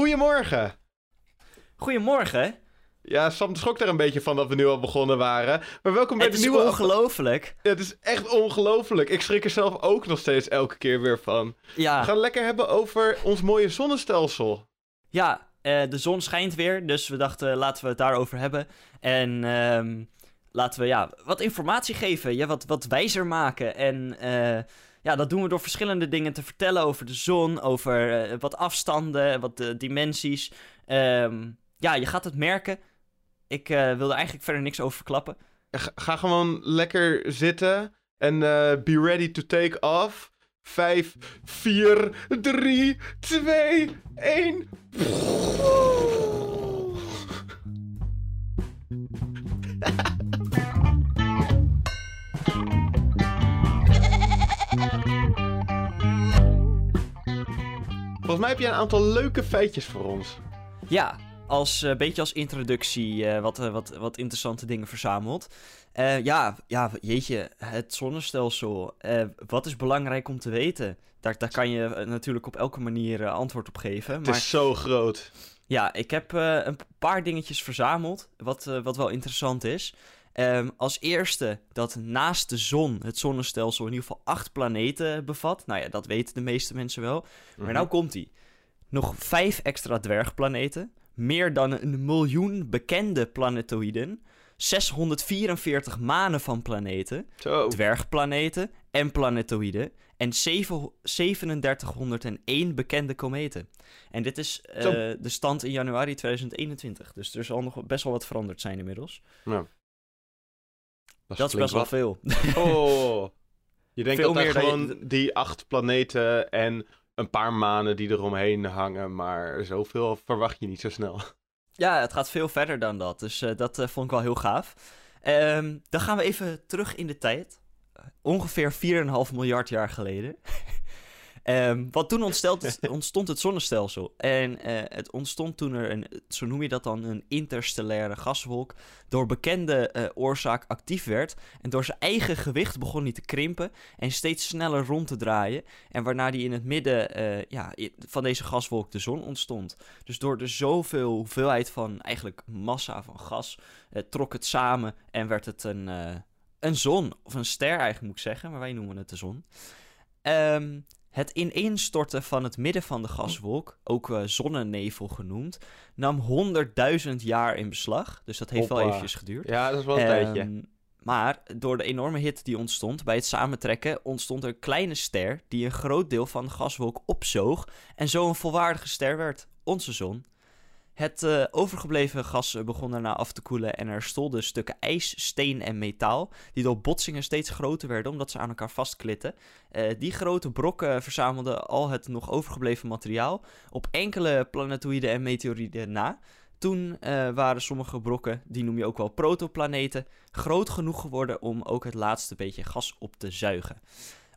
Goedemorgen. Goedemorgen. Ja, Sam schrok er een beetje van dat we nu al begonnen waren. Maar welkom bij Het de is nieuwe... ongelooflijk. Ja, het is echt ongelooflijk. Ik schrik er zelf ook nog steeds elke keer weer van. We Ja, gaan lekker hebben over ons mooie zonnestelsel. ja eh, de zon schijnt weer, dus we dachten laten we het daarover hebben. En ehm, laten we ja, wat informatie geven, ja, wat, wat wijzer maken. En eh, ja, dat doen we door verschillende dingen te vertellen over de zon, over eh, wat afstanden, wat eh, dimensies. Ehm, ja, je gaat het merken. Ik eh, wilde eigenlijk verder niks over verklappen. Ga, gewoon lekker zitten en be ready to take off. 5, 4, 3, 2, 1. Volgens mij heb je een aantal leuke feitjes voor ons. Ja, als een beetje als introductie eh, wat, eh, wat, wat interessante dingen verzameld. Ja, ja, jeetje, het zonnestelsel. Wat is belangrijk om te weten? Daar, daar kan je natuurlijk op elke manier antwoord op geven. Het Maar is zo groot. ja, ik heb een paar dingetjes verzameld, wat, wat wel interessant is. Ehm, als eerste dat naast de zon het zonnestelsel in ieder geval acht planeten bevat. Nou ja, dat weten de meeste mensen wel. Maar nou komt ie. Nog vijf extra dwergplaneten. Meer dan een miljoen bekende planetoïden. 644 manen van planeten. Zo. Dwergplaneten en planetoïden. En zeven- 3701 bekende kometen. En dit is eh, de stand in januari 2021. Dus er zal nog best wel wat veranderd zijn inmiddels. Nou, Dat is best wel wat. veel. Oh. Je denkt Veel dat meer je- gewoon die acht planeten en een paar manen die eromheen hangen, maar zoveel verwacht je niet zo snel. Ja, het gaat veel verder dan dat. Dus eh, dat eh, vond ik wel heel gaaf. Ehm, dan gaan we even terug in de tijd. Ongeveer 4,5 miljard jaar geleden. Ehm, want toen ontstelt het- ontstond het zonnestelsel. En eh, het ontstond toen er een, zo noem je dat dan, een interstellaire gaswolk. door bekende eh, oorzaak actief werd. En door zijn eigen gewicht begon hij te krimpen. en steeds sneller rond te draaien. En waarna die in het midden eh, ja, van deze gaswolk de zon ontstond. Dus door de zoveel hoeveelheid van eigenlijk massa van gas trok het samen en werd het een, een zon. Of een ster eigenlijk moet ik zeggen, maar wij noemen het de zon. Ehm, het ineenstorten van het midden van de gaswolk, ook eh, zonnenevel genoemd, nam 100.000 jaar in beslag. Dus dat heeft wel eventjes geduurd. Ja, dat is wel een Ehm, tijdje. Maar door de enorme hitte die ontstond bij het samentrekken, ontstond er een kleine ster die een groot deel van de gaswolk opzoog en zo een volwaardige ster werd, onze zon. Het eh, overgebleven gas eh, begon daarna af te koelen en er stolden stukken ijs, steen en metaal, die door botsingen steeds groter werden omdat ze aan elkaar vastklitten. Eh, die grote brokken verzamelden al het nog overgebleven materiaal op enkele planetoïden en meteorieten na. Toen waren sommige brokken, die noem je ook wel protoplaneten, groot genoeg geworden om ook het laatste beetje gas op te zuigen.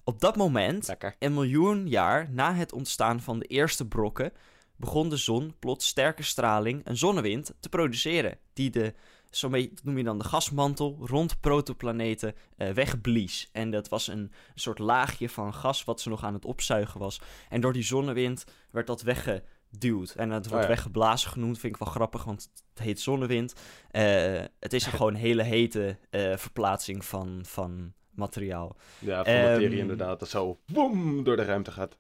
Op dat moment, Lekker. een miljoen jaar na het ontstaan van de eerste brokken, begon de zon plots sterke straling, een zonnewind, te produceren, die de, zo mee, dat noem je dan de gasmantel, rond protoplaneten eh, wegblies. En dat was een soort laagje van gas wat ze nog aan het opzuigen was. En door die zonnewind werd dat weggeduwd. En het wordt Oh ja. weggeblazen genoemd, vind ik wel grappig, want het heet zonnewind. Eh, het is een gewoon hele hete eh, verplaatsing van, van materiaal. Ja, van Ehm, materie inderdaad, dat zo boem door de ruimte gaat.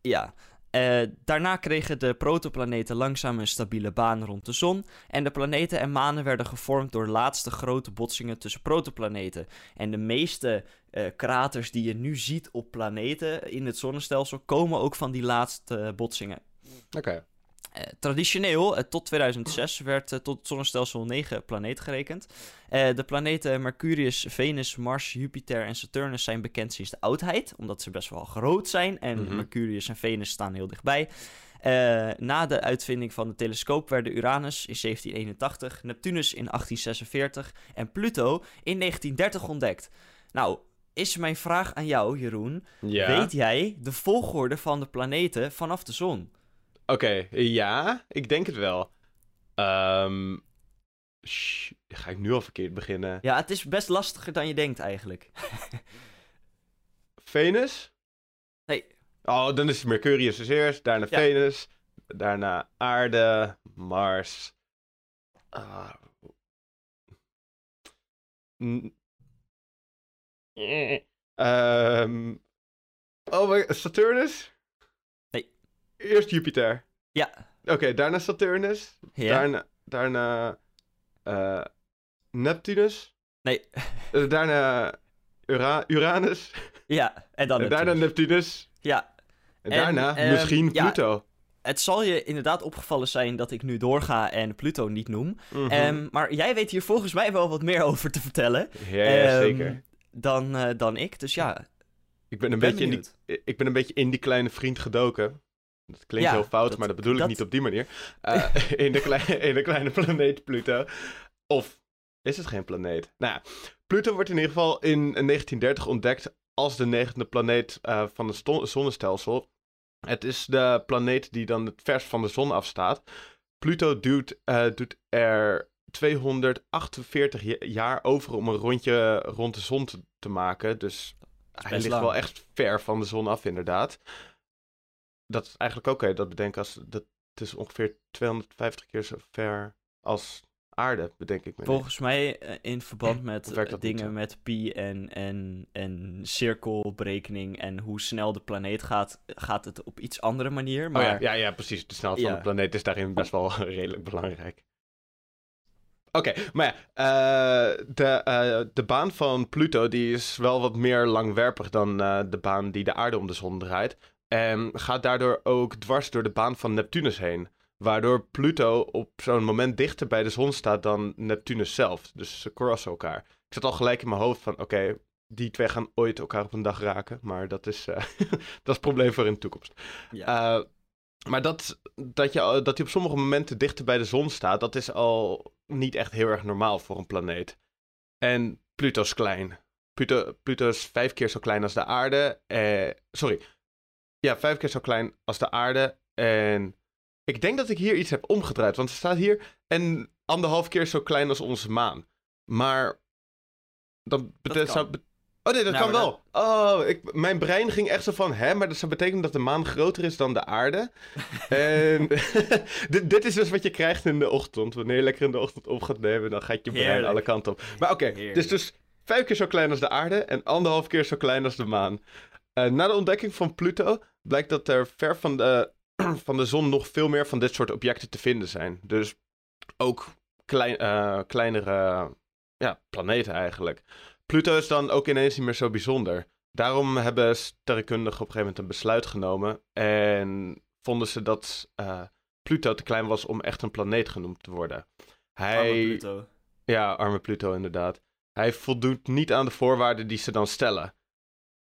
Ja. Eh, daarna kregen de protoplaneten langzaam een stabiele baan rond de zon. En de planeten en manen werden gevormd door laatste grote botsingen tussen protoplaneten. En de meeste eh, kraters die je nu ziet op planeten in het zonnestelsel komen ook van die laatste botsingen. Oké. Eh, traditioneel, eh, tot 2006, werd eh, tot het zonnestelsel 9 planeten gerekend. De planeten Mercurius, Venus, Mars, Jupiter en Saturnus zijn bekend sinds de oudheid, omdat ze best wel groot zijn. En Mhm. Mercurius en Venus staan heel dichtbij. Na de uitvinding van de telescoop werden Uranus in 1781, Neptunus in 1846 en Pluto in 1930 ontdekt. Nou, is mijn vraag aan jou, Jeroen. Ja. Weet jij de volgorde van de planeten vanaf de zon? Oké, ja, ik denk het wel. Ehm sh- ga ik nu al verkeerd beginnen? Ja, het is best lastiger dan je denkt eigenlijk. Venus? Nee. Oh, dan is Mercurius dus eerst, daarna Ja. Venus, Daarna aarde, Mars. Ehm. oh, my- Saturnus? Eerst Jupiter. Ja. Oké, daarna Saturnus. Ja? Daarna, daarna eh, Neptunus. Nee. Eh, daarna Ura- Uranus. Ja, en dan En daarna Neptunus. Ja, En, En, daarna ehm, misschien ja. Pluto. het zal je inderdaad opgevallen zijn dat ik nu doorga en Pluto niet noem. Mhm. Ehm, maar jij weet hier volgens mij wel wat meer over te vertellen ja, ja, ehm, zeker. dan, eh, dan ik. Dus ja, Ik ben een, ben beetje in die, ik ben een beetje in die kleine vriend gedoken. Dat klinkt Ja, heel fout, dat- maar dat bedoel dat- ik niet op die manier. Eh, in, de kleine, in de kleine planeet Pluto. Of is het geen planeet? Nou ja, Pluto wordt in ieder geval in 1930 ontdekt als de negende planeet eh, van het zonnestelsel. Het is de planeet die dan het vers van de zon afstaat. Pluto doet, eh, doet er 248 ja- jaar over om een rondje rond de zon te, te maken. Dus hij ligt lang. wel echt ver van de zon af, inderdaad. Dat is eigenlijk ook, je dat bedenken als... Dat, het is ongeveer 250 keer zo ver als aarde, bedenk ik me. volgens mij eh, in verband met eh, dingen met pi en, en, en cirkelberekening en hoe snel de planeet gaat, gaat het op iets andere manier. Maar Oh ja, ja, ja, precies. De snelheid van de planeet is daarin best wel redelijk belangrijk. Oké, maar ja, eh, de, de baan van Pluto die is wel wat meer langwerpig dan de baan die de aarde om de zon draait. En gaat daardoor ook dwars door de baan van Neptunus heen. Waardoor Pluto op zo'n moment dichter bij de zon staat dan Neptunus zelf. Dus ze crossen elkaar. Ik zat al gelijk in mijn hoofd van, oké, die twee gaan ooit elkaar op een dag raken. Maar dat is, eh, dat is een probleem voor in de toekomst. ja. Eh, maar dat, dat, je, dat hij op sommige momenten dichter bij de zon staat, dat is al niet echt heel erg normaal voor een planeet. En Pluto is klein. Pluto, Pluto is vijf keer zo klein als de aarde. Eh, sorry. Ja, vijf keer zo klein als de aarde. En ik denk dat ik hier iets heb omgedraaid. Want er staat hier en anderhalf keer zo klein als onze maan. Maar dan betekent zou Oh nee, dat Nou, kan wel. Oh, ik, mijn brein ging echt zo van, hè, maar dat zou betekenen dat de maan groter is dan de aarde. en dit, dit is dus wat je krijgt in de ochtend. Wanneer je lekker in de ochtend op gaat nemen, dan gaat je brein Heerlijk. alle kanten op. Maar oké, dus dus vijf keer zo klein als de aarde en anderhalf keer zo klein als de maan. Eh, na de ontdekking van Pluto blijkt dat er ver van de, van de zon nog veel meer van dit soort objecten te vinden zijn. Dus ook klein, eh, kleinere ja, planeten eigenlijk. Pluto is dan ook ineens niet meer zo bijzonder. Daarom hebben sterrenkundigen op een gegeven moment een besluit genomen. En vonden ze dat eh, Pluto te klein was om echt een planeet genoemd te worden. Hij, Arme Pluto. ja, arme Pluto inderdaad. Hij voldoet niet aan de voorwaarden die ze dan stellen.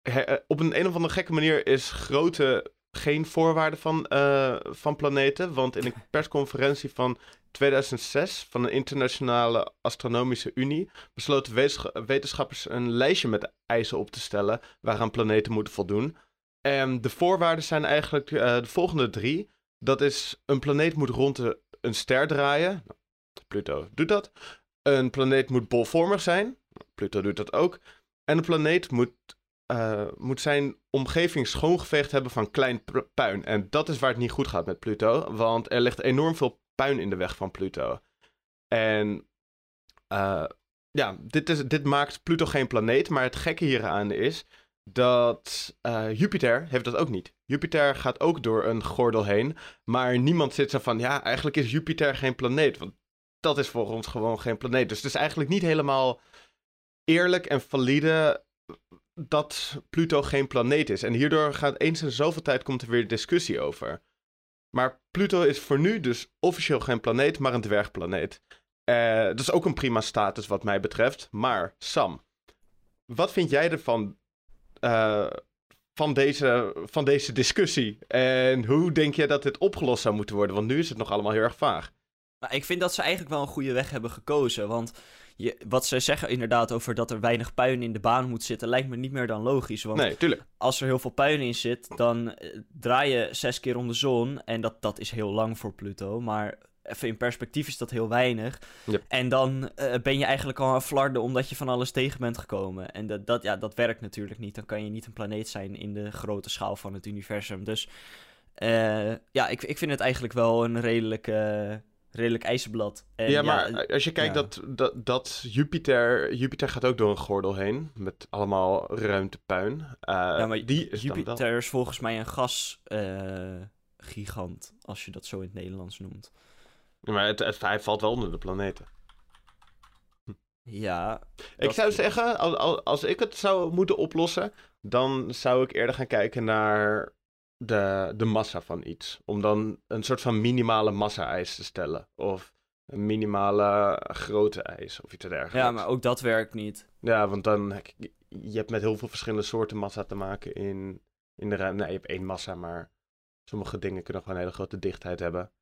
Eh, op een, een of andere gekke manier is grootte geen voorwaarde van, eh, van planeten. Want in een persconferentie van 2006 van de Internationale Astronomische Unie besloten wetensch- wetenschappers een lijstje met eisen op te stellen waaraan planeten moeten voldoen. En de voorwaarden zijn eigenlijk eh, de volgende drie. Dat is een planeet moet rond de, een ster draaien. Pluto doet dat. Een planeet moet bolvormig zijn. Pluto doet dat ook. En een planeet moet, eh, moet zijn omgeving schoongeveegd hebben van klein puin. En dat is waar het niet goed gaat met Pluto. Want er ligt enorm veel puin in de weg van Pluto. En eh, ja, dit, is, dit maakt Pluto geen planeet. Maar het gekke hieraan is dat eh, Jupiter heeft dat ook niet. Jupiter gaat ook door een gordel heen. Maar niemand zit zo van, ja, eigenlijk is Jupiter geen planeet. Want dat is voor ons gewoon geen planeet. Dus het is eigenlijk niet helemaal eerlijk en valide dat Pluto geen planeet is. En hierdoor gaat eens in zoveel tijd komt er weer discussie over. Maar Pluto is voor nu dus officieel geen planeet, maar een dwergplaneet. Eh, dat is ook een prima status wat mij betreft. Maar Sam, wat vind jij ervan eh, van, deze, van deze discussie? En hoe denk je dat dit opgelost zou moeten worden? Want nu is het nog allemaal heel erg vaag. Maar ik vind dat ze eigenlijk wel een goede weg hebben gekozen. Want je, wat ze zeggen inderdaad over dat er weinig puin in de baan moet zitten, lijkt me niet meer dan logisch. Want Nee, tuurlijk. als er heel veel puin in zit, dan eh, draai je zes keer om de zon. En dat, dat is heel lang voor Pluto. Maar even in perspectief is dat heel weinig. Yep. En dan eh, ben je eigenlijk al aan flarden omdat je van alles tegen bent gekomen. En dat, dat, ja, dat werkt natuurlijk niet. Dan kan je niet een planeet zijn in de grote schaal van het universum. Dus Eh, ja, ik, ik vind het eigenlijk wel een redelijk, eh, redelijk ijzerblad. En ja, maar eh, als je kijkt ja. dat, dat, dat Jupiter... Jupiter gaat ook door een gordel heen. Met allemaal ruimtepuin. Eh, Ja, maar die is dan wel... Jupiter is volgens mij een gasgigant, als je dat zo in het Nederlands noemt. Ja, Maar het, het, hij valt wel onder de planeten. Ja, Ik zou zeggen, als, als ik het zou moeten oplossen, dan zou ik eerder gaan kijken naar de, de massa van iets. Om dan een soort van minimale massa-eis te stellen. Of een minimale grootte eis of iets dergelijks. ja, maar ook dat werkt niet. Ja, want dan heb je je hebt met heel veel verschillende soorten massa te maken in, in de ruimte. Nee, je hebt één massa, maar sommige dingen kunnen gewoon een hele grote dichtheid hebben.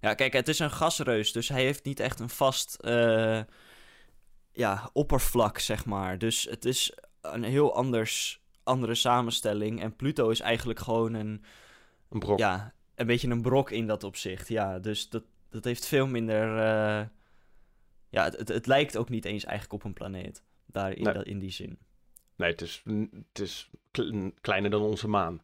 Ja, kijk, het is een gasreus, dus hij heeft niet echt een vast eh, ja, oppervlak, zeg maar. Dus het is een heel anders, andere samenstelling. En Pluto is eigenlijk gewoon een, Een brok. ja, een beetje een brok in dat opzicht. Ja, dus dat, dat heeft veel minder... eh, ja, het, het, het lijkt ook niet eens eigenlijk op een planeet. Daar in, Nee. dat, in die zin. Nee, het is, het is kle- kleiner dan onze maan.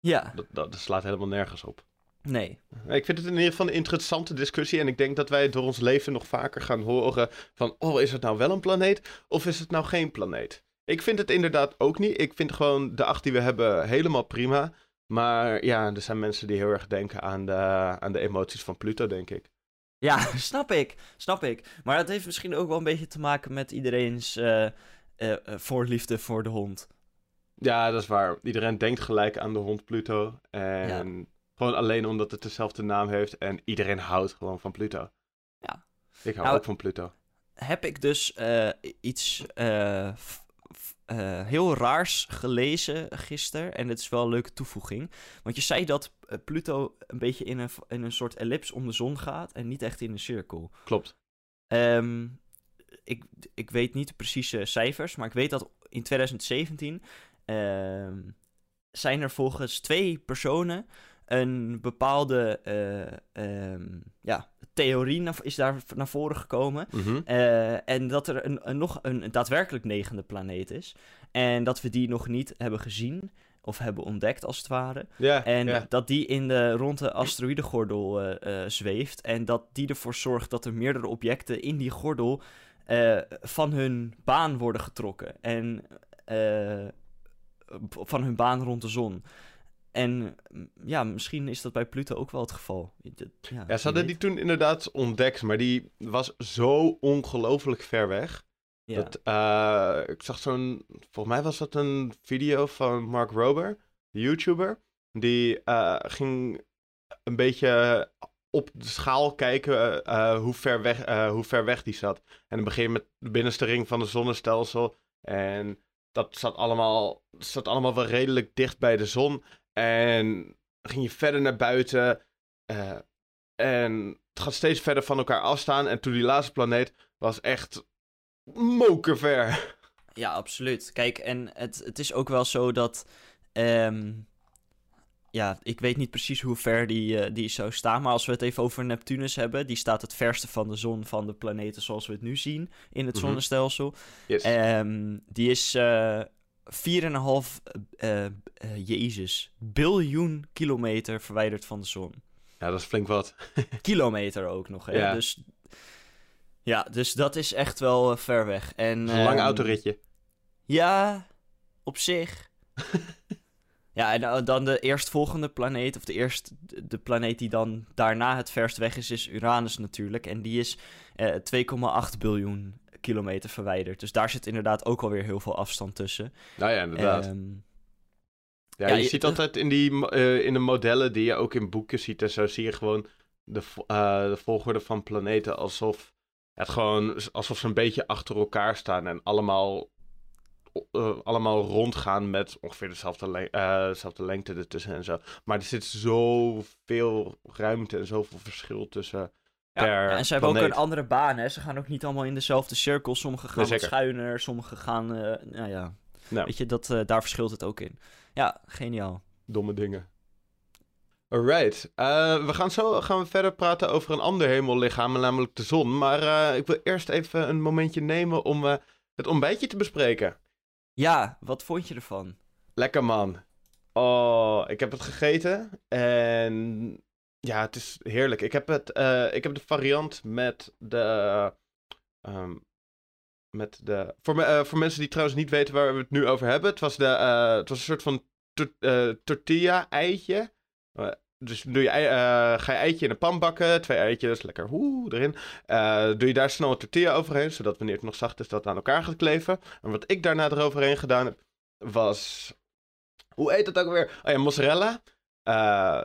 Ja, Dat, dat, dat slaat helemaal nergens op. nee. Ik vind het in ieder geval een interessante discussie. En ik denk dat wij het door ons leven nog vaker gaan horen van... Oh, is het nou wel een planeet of is het nou geen planeet? Ik vind het inderdaad ook niet. Ik vind gewoon de acht die we hebben helemaal prima. Maar ja, er zijn mensen die heel erg denken aan de, aan de emoties van Pluto, denk ik. Ja, snap ik, snap ik. Maar het heeft misschien ook wel een beetje te maken met iedereen's eh, eh, eh, voorliefde voor de hond. Ja, dat is waar. Iedereen denkt gelijk aan de hond Pluto. En gewoon alleen omdat het dezelfde naam heeft. En iedereen houdt gewoon van Pluto. Ja. Ik hou Nou, ook van Pluto. heb ik dus eh, iets eh, heel raars gelezen gisteren. En het is wel een leuke toevoeging. Want je zei dat eh, Pluto een beetje in een, in een soort ellips om de zon gaat. En niet echt in een cirkel. Klopt. Ehm, ik, ik weet niet de precieze cijfers. Maar ik weet dat in 2017 ehm, zijn er volgens twee personen een bepaalde eh, ehm, ja, theorie is daar naar voren gekomen. Mhm. Eh, en dat er een, een, nog een daadwerkelijk negende planeet is. En dat we die nog niet hebben gezien of hebben ontdekt, als het ware. En dat die in de, rond de asteroïdengordel eh, eh, zweeft. En dat die ervoor zorgt dat er meerdere objecten in die gordel van hun baan worden getrokken. En van hun baan rond de zon. En ja, misschien is dat bij Pluto ook wel het geval. Ja, Ja, ze hadden die toen inderdaad ontdekt, maar die was zo ongelooflijk ver weg. Ja. Dat, eh, ik zag zo'n, volgens mij was dat een video van Mark Rober, de YouTuber. Die eh, ging een beetje op de schaal kijken eh, hoe, ver weg, hoe ver weg die zat. En dan begin je met de binnenste ring van het zonnestelsel. En dat zat allemaal, zat allemaal wel redelijk dicht bij de zon. En ging je verder naar buiten. eh, en het gaat steeds verder van elkaar afstaan. En toen die laatste planeet was echt mokerver. Ja, absoluut. Kijk, en het, het is ook wel zo dat. ehm, ja, ik weet niet precies hoe ver die, eh, die zou staan. Maar als we het even over Neptunus hebben. Die staat het verste van de zon van de planeten zoals we het nu zien in het Mhm. zonnestelsel. Yes. Ehm, die is eh 4,5 eh, eh, Jezus, biljoen kilometer verwijderd van de zon. Ja, dat is flink wat. Kilometer ook nog, hè? Ja. Dus, ja, dus dat is echt wel eh, ver weg. En, een lang ehm, autoritje. Ja, op zich. ja, en dan- dan de eerstvolgende planeet, of de, eerst, de planeet die dan daarna het verst weg is, is Uranus natuurlijk. En die is eh 2,8 biljoen kilometer verwijderd. Dus daar zit inderdaad ook alweer heel veel afstand tussen. Nou ja, inderdaad. Ehm, ja, ja, je je- ziet altijd in, die, eh, in de modellen die je ook in boeken ziet en zo, zie je gewoon de, eh, de volgorde van planeten alsof het gewoon, alsof ze een beetje achter elkaar staan en allemaal, eh, allemaal rondgaan met ongeveer dezelfde, le- eh, dezelfde lengte ertussen en zo. Maar er zit zoveel ruimte en zoveel verschil tussen ja, en ze hebben ook een andere baan, hè. Ze gaan ook niet allemaal in dezelfde cirkel. Sommige gaan Nee, schuiner, sommige gaan... eh, nou ja, Nou. weet je, dat, eh, daar verschilt het ook in. Ja, geniaal. Domme dingen. Alright. Eh, we gaan zo gaan we verder praten over een ander hemellichaam, namelijk de zon. Maar ik wil eerst even een momentje nemen om het ontbijtje te bespreken. Ja, wat vond je ervan? Lekker man. Oh, ik heb het gegeten en ja, het is heerlijk. Ik heb, het, eh, ik heb de variant met de. ehm, met de voor, me- eh, voor mensen die trouwens niet weten waar we het nu over hebben. Het was, de, eh, het was een soort van tor- tortilla-eitje. Dus doe je, ga je eitje in een pan bakken. Twee eitjes, lekker hoe erin. Doe je daar snel een tortilla overheen. Zodat wanneer het nog zacht is, dat aan elkaar gaat kleven. En wat ik daarna eroverheen gedaan heb, was. Hoe heet het ook alweer? Oh ja, mozzarella,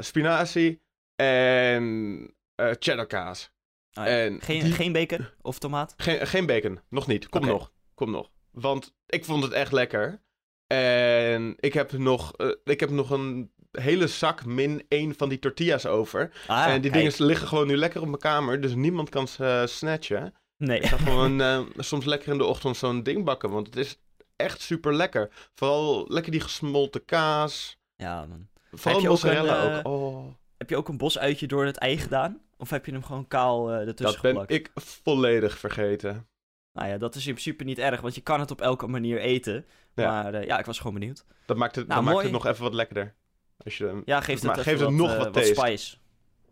spinazie en eh cheddar kaas. Ja. En geen, die- geen bacon of tomaat? Geen, geen bacon, nog niet. Kom nog, kom nog. Want ik vond het echt lekker. En ik heb nog, eh, ik heb nog een hele zak min één van die tortillas over. Ah, en die kijk. dingen liggen gewoon nu lekker op mijn kamer, dus niemand kan ze eh, snatchen. Nee. Ik ga gewoon soms lekker in de ochtend zo'n ding bakken, want het is echt super lekker. Vooral lekker die gesmolten kaas. ja, man. Vooral mozzarella ook. Oh, Heb je ook een bosuitje door het ei gedaan? Of heb je hem gewoon kaal eh ertussen dat ben geplakt? ik volledig vergeten. Nou ja, dat is in principe niet erg, want je kan het op elke manier eten. Ja. Maar eh, ja, ik was gewoon benieuwd. Dat maakt het, Nou, dat maakt het nog even wat lekkerder. Als je, Ja, geeft het, geeft het wat, nog eh, wat taste. spice.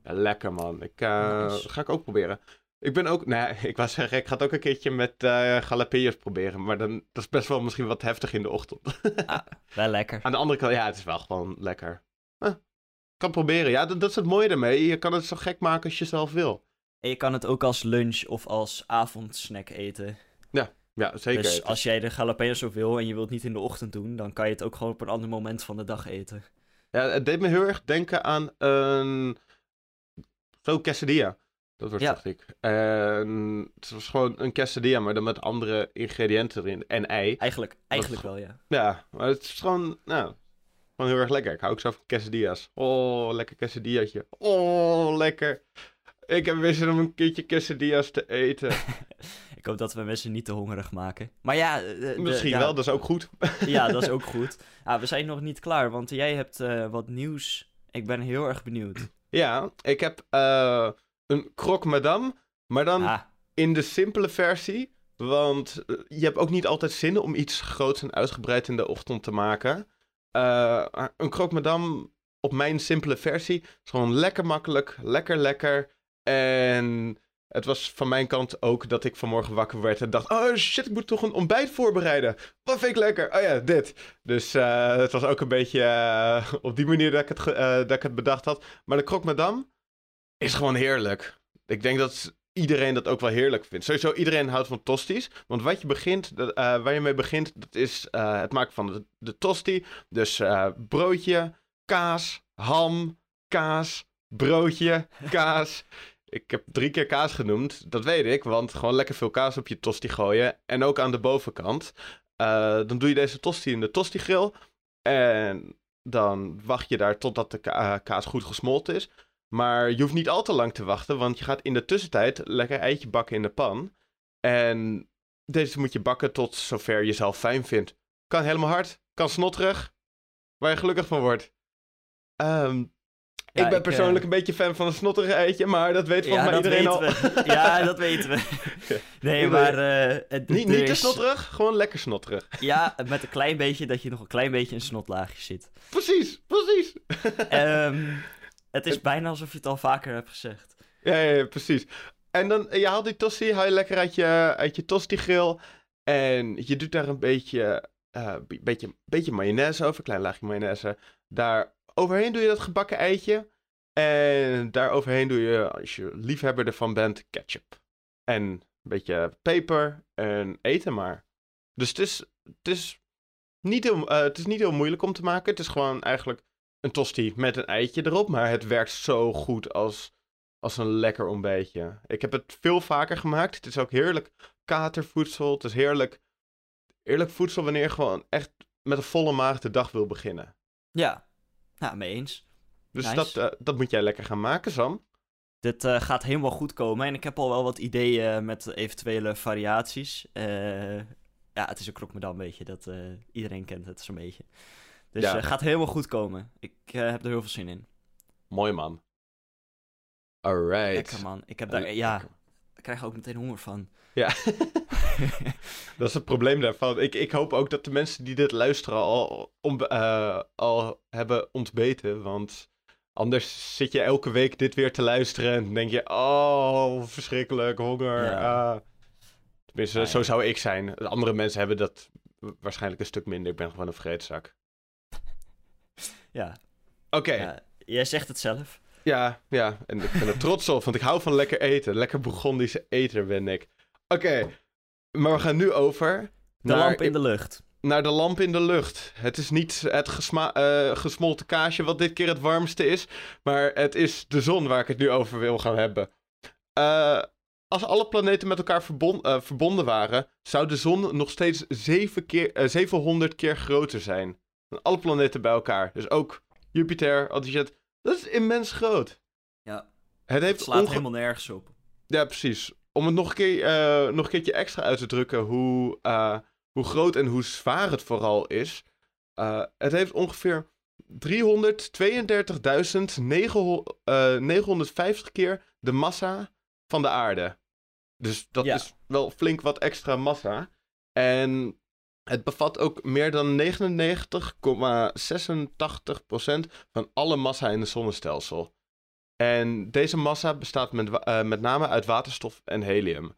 Ja, lekker man. Ik uh, Nice. ga ik ook proberen. Ik ben ook, nee, ik wou zeggen, ik ga het ook een keertje met eh jalapenos proberen. Maar dan, dat is best wel misschien wat heftig in de ochtend. Wel lekker. Aan de andere kant, ja, het is wel gewoon lekker. Kan proberen. Ja, dat, dat is het mooie ermee. Je kan het zo gek maken als je zelf wil. En je kan het ook als lunch of als avondsnack eten. Ja, zeker. dus eten. als jij de jalapenos zo wil en je wilt het niet in de ochtend doen, dan kan je het ook gewoon op een ander moment van de dag eten. Ja, het deed me heel erg denken aan een... Zo, quesadilla. Dat wordt Ja. dacht ik. En het was gewoon een quesadilla, maar dan met andere ingrediënten erin. En ei. Eigenlijk, eigenlijk wel, ja. Ja, maar het is gewoon, nou, gewoon heel erg lekker. Ik hou ook zo van quesadillas. Oh, lekker quesadillaatje. Oh, lekker. Ik heb weer zin om een keertje quesadillas te eten. Ik hoop dat we mensen niet te hongerig maken. Maar ja, eh, de- Misschien ja, wel, dat is ook goed. Ja, dat is ook goed. Ah, we zijn nog niet klaar, want jij hebt eh, wat nieuws. Ik ben heel erg benieuwd. Ja, ik heb eh, een croque madame, maar dan Ah, in de simpele versie. Want je hebt ook niet altijd zin om iets groots en uitgebreid in de ochtend te maken. Eh, een croque madame op mijn simpele versie is gewoon lekker makkelijk, lekker lekker. En het was van mijn kant ook dat ik vanmorgen wakker werd en dacht... Oh shit, ik moet toch een ontbijt voorbereiden. Wat vind ik lekker? Oh ja, dit. Dus eh, het was ook een beetje eh, op die manier dat ik, het dat ik het bedacht had. Maar de croque madame is gewoon heerlijk. Ik denk dat iedereen dat ook wel heerlijk vindt. Sowieso iedereen houdt van tosties. Want wat je begint, dat, eh, waar je mee begint, dat is eh, het maken van de, de tosti. Dus eh, broodje, kaas, ham, kaas, broodje, kaas. Ik heb drie keer kaas genoemd, dat weet ik. Want gewoon lekker veel kaas op je tosti gooien. En ook aan de bovenkant. Dan doe je deze tosti in de tosti-grill. En dan wacht je daar totdat de ka- kaas goed gesmolten is. Maar je hoeft niet al te lang te wachten, want je gaat in de tussentijd lekker eitje bakken in de pan. En deze moet je bakken tot zover je zelf fijn vindt. Kan helemaal hard, kan snotterig, waar je gelukkig van wordt. Ehm, Ja, ik ben ik, persoonlijk eh, een beetje fan van een snotterig eitje, maar dat weet volgens ja, mij iedereen al. we. Ja, dat weten we. Nee, maar... het, niet, niet te snotterig, gewoon lekker snotterig. Ja, met een klein beetje dat je nog een klein beetje in snotlaagje zit. Precies, precies. Ehm, het is bijna alsof je het al vaker hebt gezegd. Ja, ja, ja, precies. En dan, je haalt die tosti, haal je lekker uit je, uit je tosti-grill. En je doet daar een beetje, be- beetje, beetje mayonaise over, een klein laagje mayonaise. Daar overheen doe je dat gebakken eitje. En daar overheen doe je, als je liefhebber ervan bent, ketchup. En een beetje peper en eten maar. Dus het is, het is, niet, heel, eh, het is niet heel moeilijk om te maken. Het is gewoon eigenlijk een tosti met een eitje erop. Maar het werkt zo goed als als een lekker ontbijtje. Ik heb het veel vaker gemaakt. Het is ook heerlijk katervoedsel. Het is heerlijk, heerlijk voedsel wanneer je gewoon echt met een volle maag de dag wil beginnen. Ja, nou, mee eens. Dus Nice. dat, eh, dat moet jij lekker gaan maken, Sam. Dit eh, gaat helemaal goed komen en ik heb al wel wat ideeën met eventuele variaties. Eh, ja, het is een krokmedam, weet je. Dat, eh, iedereen kent het zo'n beetje. Dus Ja. het gaat helemaal goed komen. Ik eh, heb er heel veel zin in. Mooi man. Alright. Lekker man. Ik heb daar, ja, krijg ook meteen honger van. Ja, dat is het probleem daarvan. Ik, ik hoop ook dat de mensen die dit luisteren al, om, uh, al hebben ontbeten. Want anders zit je elke week dit weer te luisteren en denk je... Oh, verschrikkelijk, honger. Ja. ah. Tenminste, Ah, ja. zo zou ik zijn. Andere mensen hebben dat waarschijnlijk een stuk minder. Ik ben gewoon een vreedzak. Ja, Oké, ja, jij zegt het zelf. Ja, ja, en ik ben er trots op, want ik hou van lekker eten. Lekker Bourgondische eter ben ik. Oké, maar we gaan nu over De naar, lamp in de lucht. naar de lamp in de lucht. Het is niet het eh, gesmolten kaasje wat dit keer het warmste is, maar het is de zon waar ik het nu over wil gaan hebben. Eh, als alle planeten met elkaar eh, verbonden waren, zou de zon nog steeds zeven keer, eh, 700 keer groter zijn. Alle planeten bij elkaar. Dus ook Jupiter, al die shit. Dat is immens groot. Ja, Het het heeft slaat onge- helemaal nergens op. Ja, precies. Om het nog een, keer, eh, nog een keertje extra uit te drukken hoe, eh, hoe groot en hoe zwaar het vooral is. Eh, het heeft ongeveer 332.950 keer de massa van de aarde. Dus dat Ja. is wel flink wat extra massa. En het bevat ook meer dan 99,86% van alle massa in het zonnestelsel. En deze massa bestaat met, eh, met name uit waterstof en helium.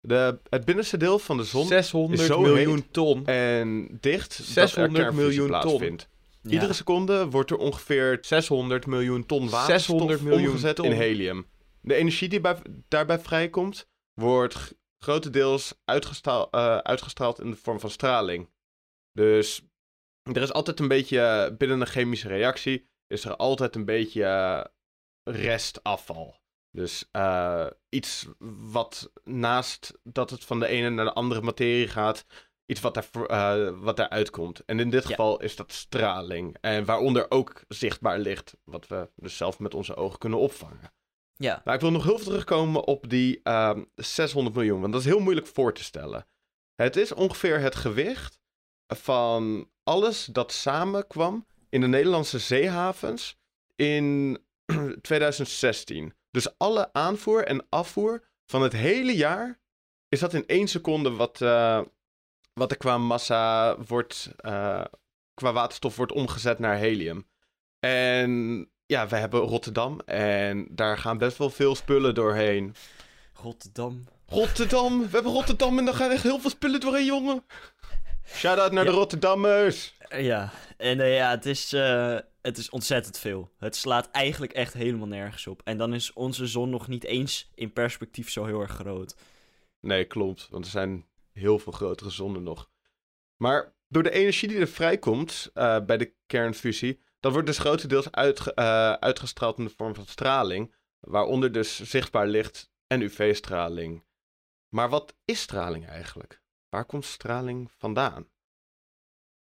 De, het binnenste deel van de zon 600 is zo miljoen ton. en dicht 600 dat er kernfusie miljoen ton. Ja. Iedere seconde wordt er ongeveer 600 miljoen ton waterstof 600 miljoen omgezet ton. in helium. De energie die bij, daarbij vrijkomt, wordt grotendeels eh, uitgestraald in de vorm van straling. Dus er is altijd een beetje, eh, binnen een chemische reactie, is er altijd een beetje eh, restafval. Dus iets wat naast dat het van de ene naar de andere materie gaat, iets wat, daar, wat daaruit komt. En in dit Ja. geval is dat straling. En waaronder ook zichtbaar licht, wat we dus zelf met onze ogen kunnen opvangen. Ja, Maar ik wil nog heel veel terugkomen op die ehm 600 miljoen, want dat is heel moeilijk voor te stellen. Het is ongeveer het gewicht van alles dat samenkwam in de Nederlandse zeehavens in 2016. Dus alle aanvoer en afvoer van het hele jaar is dat in één seconde wat, eh, wat er qua massa wordt, eh, qua waterstof wordt omgezet naar helium. En ja, we hebben Rotterdam en daar gaan best wel veel spullen doorheen. Rotterdam. Rotterdam, we hebben Rotterdam en daar gaan echt heel veel spullen doorheen, jongen. Shout-out naar Ja. de Rotterdammers. Ja, en eh, ja, het is, eh, het is ontzettend veel. Het slaat eigenlijk echt helemaal nergens op. En dan is onze zon nog niet eens in perspectief zo heel erg groot. Nee, klopt, want er zijn heel veel grotere zonnen nog. Maar door de energie die er vrijkomt eh, bij de kernfusie, dat wordt dus grotendeels eh, uitgestraald in de vorm van straling, waaronder dus zichtbaar licht en UV-straling. Maar wat is straling eigenlijk? Waar komt straling vandaan?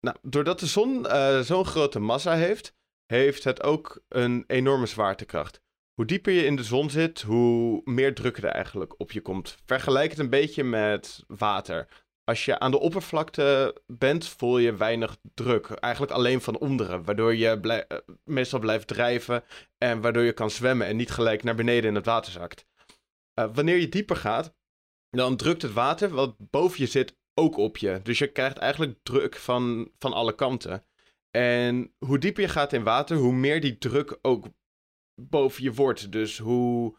Nou, doordat de zon eh, zo'n grote massa heeft, heeft het ook een enorme zwaartekracht. Hoe dieper je in de zon zit, hoe meer druk er eigenlijk op je komt. Vergelijk het een beetje met water. Als je aan de oppervlakte bent, voel je weinig druk. Eigenlijk alleen van onderen, waardoor je eh, meestal blijft drijven en waardoor je kan zwemmen en niet gelijk naar beneden in het water zakt. Eh, wanneer je dieper gaat, dan drukt het water wat boven je zit ook op je. Dus je krijgt eigenlijk druk van, van alle kanten. En hoe dieper je gaat in water, hoe meer die druk ook boven je wordt. Dus hoe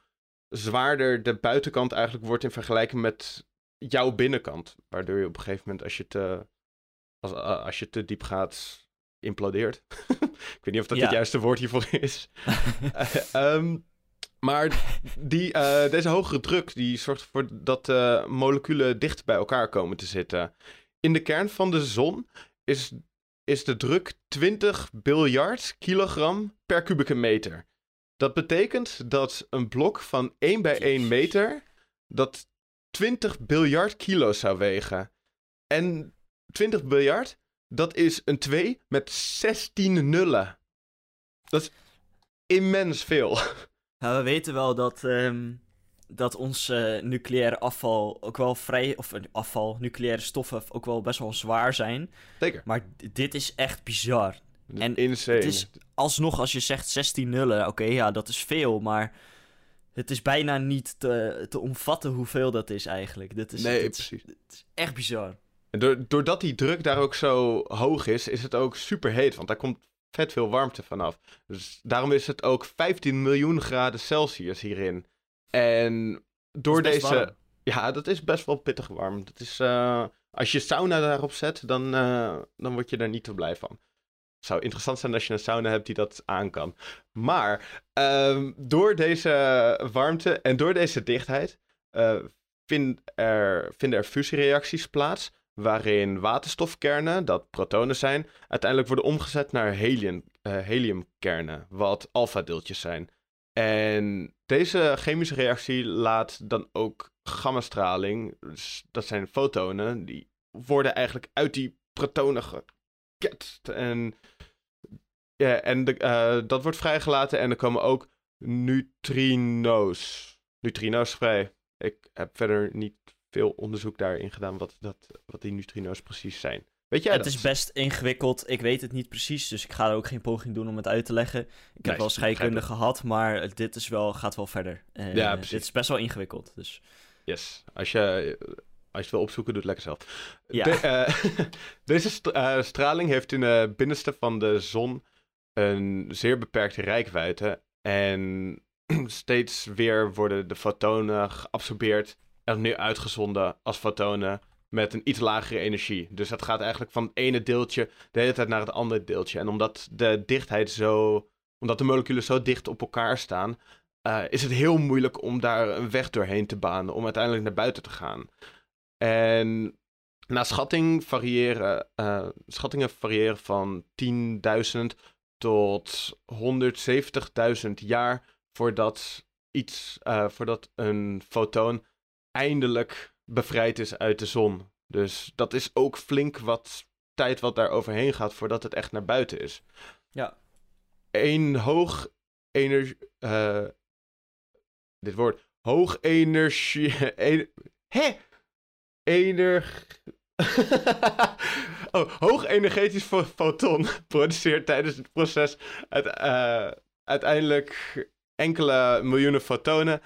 zwaarder de buitenkant eigenlijk wordt in vergelijking met jouw binnenkant. Waardoor je op een gegeven moment, als je te, als, eh, als je te diep gaat, implodeert. ik weet niet of dat Ja. het juiste woord hiervoor is. Eh, ehm, maar die, eh, deze hogere druk die zorgt ervoor dat de moleculen dicht bij elkaar komen te zitten. In de kern van de zon is, is de druk 20 biljard kilogram per kubieke meter. Dat betekent dat een blok van 1 bij 1 meter dat 20 biljard kilo zou wegen. En 20 biljard, dat is een 2 met 16 nullen. Dat is immens veel. Nou, we weten wel dat, ehm, dat ons eh, nucleaire afval ook wel vrij... Of eh, afval, nucleaire stoffen ook wel best wel zwaar zijn. Zeker. Maar dit is echt bizar. En Insane. Het is alsnog, als je zegt 16 nullen, oké, ja, dat is veel, maar het is bijna niet te, te omvatten hoeveel dat is eigenlijk. Dat is, nee, is- precies. is echt bizar. En door- doordat die druk daar ook zo hoog is, is het ook super heet. Want daar komt vet veel warmte vanaf. Dus daarom is het ook 15 miljoen graden Celsius hierin. En door deze. warm. Ja, dat is best wel pittig warm. Dat is, eh, als je sauna daarop zet, dan, eh, dan word je daar niet te blij van. Zou interessant zijn als je een sauna hebt die dat aan kan. Maar ehm, door deze warmte en door deze dichtheid eh, vind er, vinden er fusiereacties plaats. Waarin waterstofkernen, dat protonen zijn, uiteindelijk worden omgezet naar helium, eh, heliumkernen, wat alpha-deeltjes zijn. En deze chemische reactie laat dan ook gammastraling, dus dat zijn fotonen, die worden eigenlijk uit die protonen geketst. En, ja, en de, eh, dat wordt vrijgelaten en er komen ook neutrino's. Neutrino's vrij. Ik heb verder niet veel onderzoek daarin gedaan wat, dat, wat die neutrino's precies zijn. Weet jij het dat? is best ingewikkeld. Ik weet het niet precies, dus ik ga er ook geen poging doen om het uit te leggen. Ik heb wel scheikunde gehad, maar dit is wel, gaat wel verder. Eh, Ja, precies. Dit is best wel ingewikkeld. Dus Yes. Als je, als je het wil opzoeken, doe het lekker zelf. Ja. De- eh, deze st- eh, straling heeft in het binnenste van de zon een zeer beperkte rijkwijde. En steeds weer worden de fotonen geabsorbeerd en opnieuw uitgezonden als fotonen met een iets lagere energie. Dus dat gaat eigenlijk van het ene deeltje de hele tijd naar het andere deeltje. En omdat de dichtheid zo, omdat de moleculen zo dicht op elkaar staan, eh, is het heel moeilijk om daar een weg doorheen te banen om uiteindelijk naar buiten te gaan. En naar schatting variëren, eh, schattingen variëren van 10.000 tot 170.000 jaar voordat iets, eh, voordat een fotoon eindelijk bevrijd is uit de zon. Dus dat is ook flink wat tijd wat daar overheen gaat voordat het echt naar buiten is. Ja. Een hoog energie. eh, dit woord. Hoog energie. en- Hè? Ener. oh, hoog energetisch fo- foton produceert tijdens het proces eh, uiteindelijk enkele miljoenen fotonen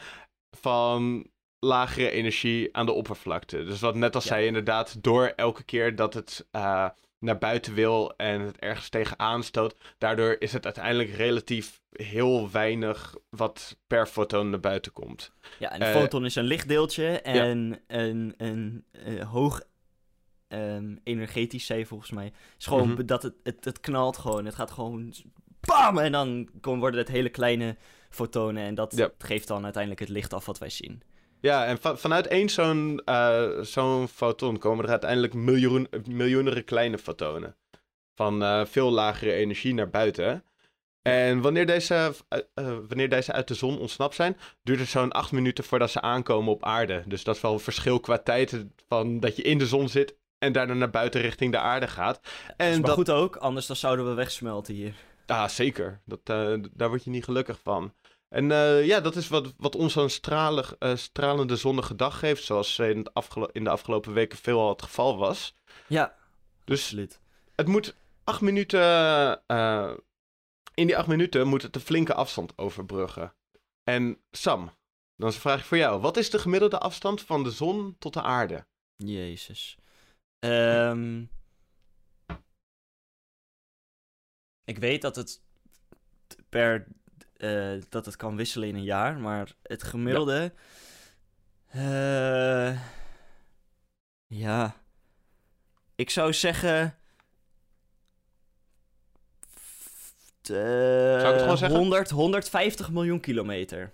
van lagere energie aan de oppervlakte. Dus wat net als Ja. zei, inderdaad, door elke keer dat het eh, naar buiten wil en het ergens tegenaan stoot, daardoor is het uiteindelijk relatief heel weinig wat per fotoon naar buiten komt. ja, en een Eh, foton is een lichtdeeltje en een, een, eh, hoog ehm, energetisch, zei je volgens mij. is gewoon Mhm. dat het, het, het knalt gewoon. Het gaat gewoon bam! En dan komen- worden het hele kleine fotonen. En dat geeft dan uiteindelijk het licht af wat wij zien. Ja, en va- vanuit één zo'n eh, zo'n foton komen er uiteindelijk miljoen, miljoenen kleine fotonen. Van eh, veel lagere energie naar buiten. En wanneer deze, eh, wanneer deze uit de zon ontsnapt zijn, duurt het zo'n acht minuten voordat ze aankomen op aarde. Dus dat is wel een verschil qua tijd van dat je in de zon zit en daarna naar buiten richting de aarde gaat. En dat, goed ook, anders dan zouden we wegsmelten hier. Ah, zeker. Dat, eh, daar word je niet gelukkig van. En eh, ja, dat is wat, wat ons een stralig, eh, stralende zonnige dag geeft, zoals in, het afgelo- in de afgelopen weken veelal het geval was. Ja, Dus absoluut. het moet acht minuten, in die acht minuten moet het een flinke afstand overbruggen. En Sam, dan is een vraag voor jou. Wat is de gemiddelde afstand van de zon tot de aarde? Jezus. Ehm, ik weet dat het per eh, dat het kan wisselen in een jaar, maar het gemiddelde. eh, ja. Ik zou zeggen. eh, Zou ik het zeggen? 100, 150 miljoen kilometer.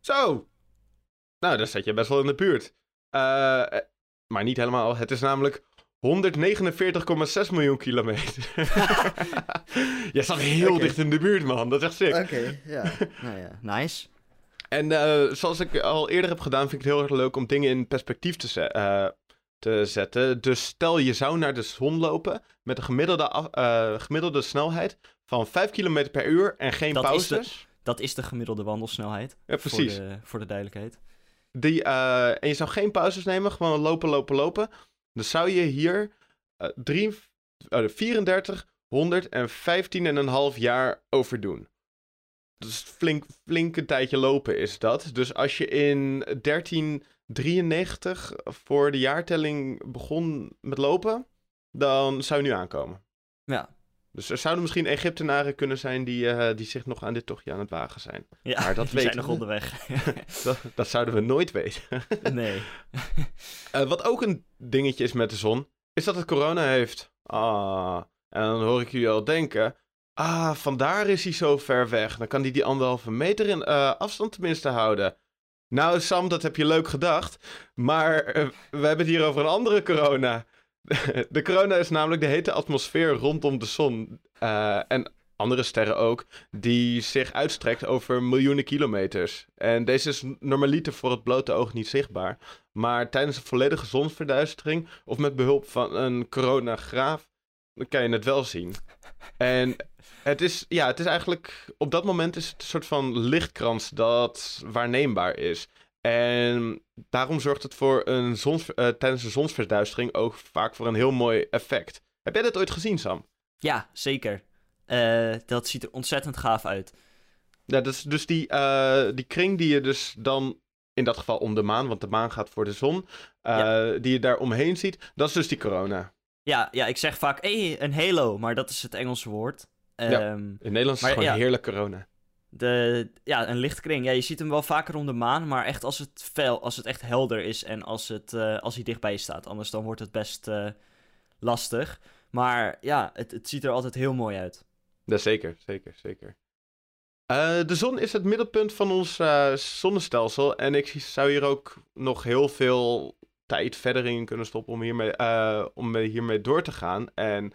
Zo! Nou, dan zit je best wel in de buurt. Maar niet helemaal. Het is namelijk 149,6 miljoen kilometer. je staat heel dicht in de buurt, man. Dat is echt sick. Oké, ja. nou ja, nice. En eh, zoals ik al eerder heb gedaan, vind ik het heel erg leuk om dingen in perspectief te, eh, te zetten. Dus stel je zou naar de zon lopen met een gemiddelde, af- eh, gemiddelde snelheid van 5 km per uur en geen Dat is de- pauzes. Dat is de gemiddelde wandelsnelheid. Ja, precies. Voor de, voor de duidelijkheid. Die, en je zou geen pauzes nemen, gewoon lopen, lopen, lopen. Dan zou je hier eh drie, uh, 34, 115,5 jaar over doen. dus flink, flink een tijdje lopen is dat. Dus als je in 1393 voor de jaartelling begon met lopen, dan zou je nu aankomen. Ja. Dus er zouden misschien Egyptenaren kunnen zijn die, eh, die zich nog aan dit tochtje aan het wagen zijn. Ja, Maar dat die zijn weten nog we. onderweg. Dat, dat zouden we nooit weten. nee. Eh, wat ook een dingetje is met de zon, is dat het corona heeft. Ah, en dan hoor ik jullie al denken. Ah, vandaar is hij zo ver weg. Dan kan hij die anderhalve meter in eh, afstand tenminste houden. Nou, Sam, dat heb je leuk gedacht. Maar we hebben het hier over een andere corona. De corona is namelijk de hete atmosfeer rondom de zon. eh, en andere sterren ook. Die zich uitstrekt over miljoenen kilometers. En deze is normaliter voor het blote oog niet zichtbaar. Maar tijdens een volledige zonsverduistering of met behulp van een coronagraaf, dan kan je het wel zien. En het is, ja, het is eigenlijk, op dat moment is het een soort van lichtkrans dat waarneembaar is. En daarom zorgt het voor een zons, eh, tijdens de zonsverduistering ook vaak voor een heel mooi effect. Heb jij dat ooit gezien, Sam? Ja, zeker. Eh, dat ziet er ontzettend gaaf uit. Ja, dat is dus die, eh, die kring die je dus dan, in dat geval om de maan, want de maan gaat voor de zon, die je daar omheen ziet, dat is dus die corona. Ja, ja ik zeg vaak, hey, een halo, maar dat is het Engelse woord. Ja. Ehm, In Nederland is het gewoon ja. heerlijk corona. De, ja, een lichtkring. Ja, je ziet hem wel vaker om de maan, maar echt als het fel, als het echt helder is en als, het, eh, als hij dichtbij staat. Anders dan wordt het best eh, lastig. Maar ja, het, het ziet er altijd heel mooi uit. Ja, zeker, zeker, zeker. Eh, de zon is het middelpunt van ons zonnestelsel. En ik zou hier ook nog heel veel tijd verder in kunnen stoppen om hiermee, om hiermee door te gaan. En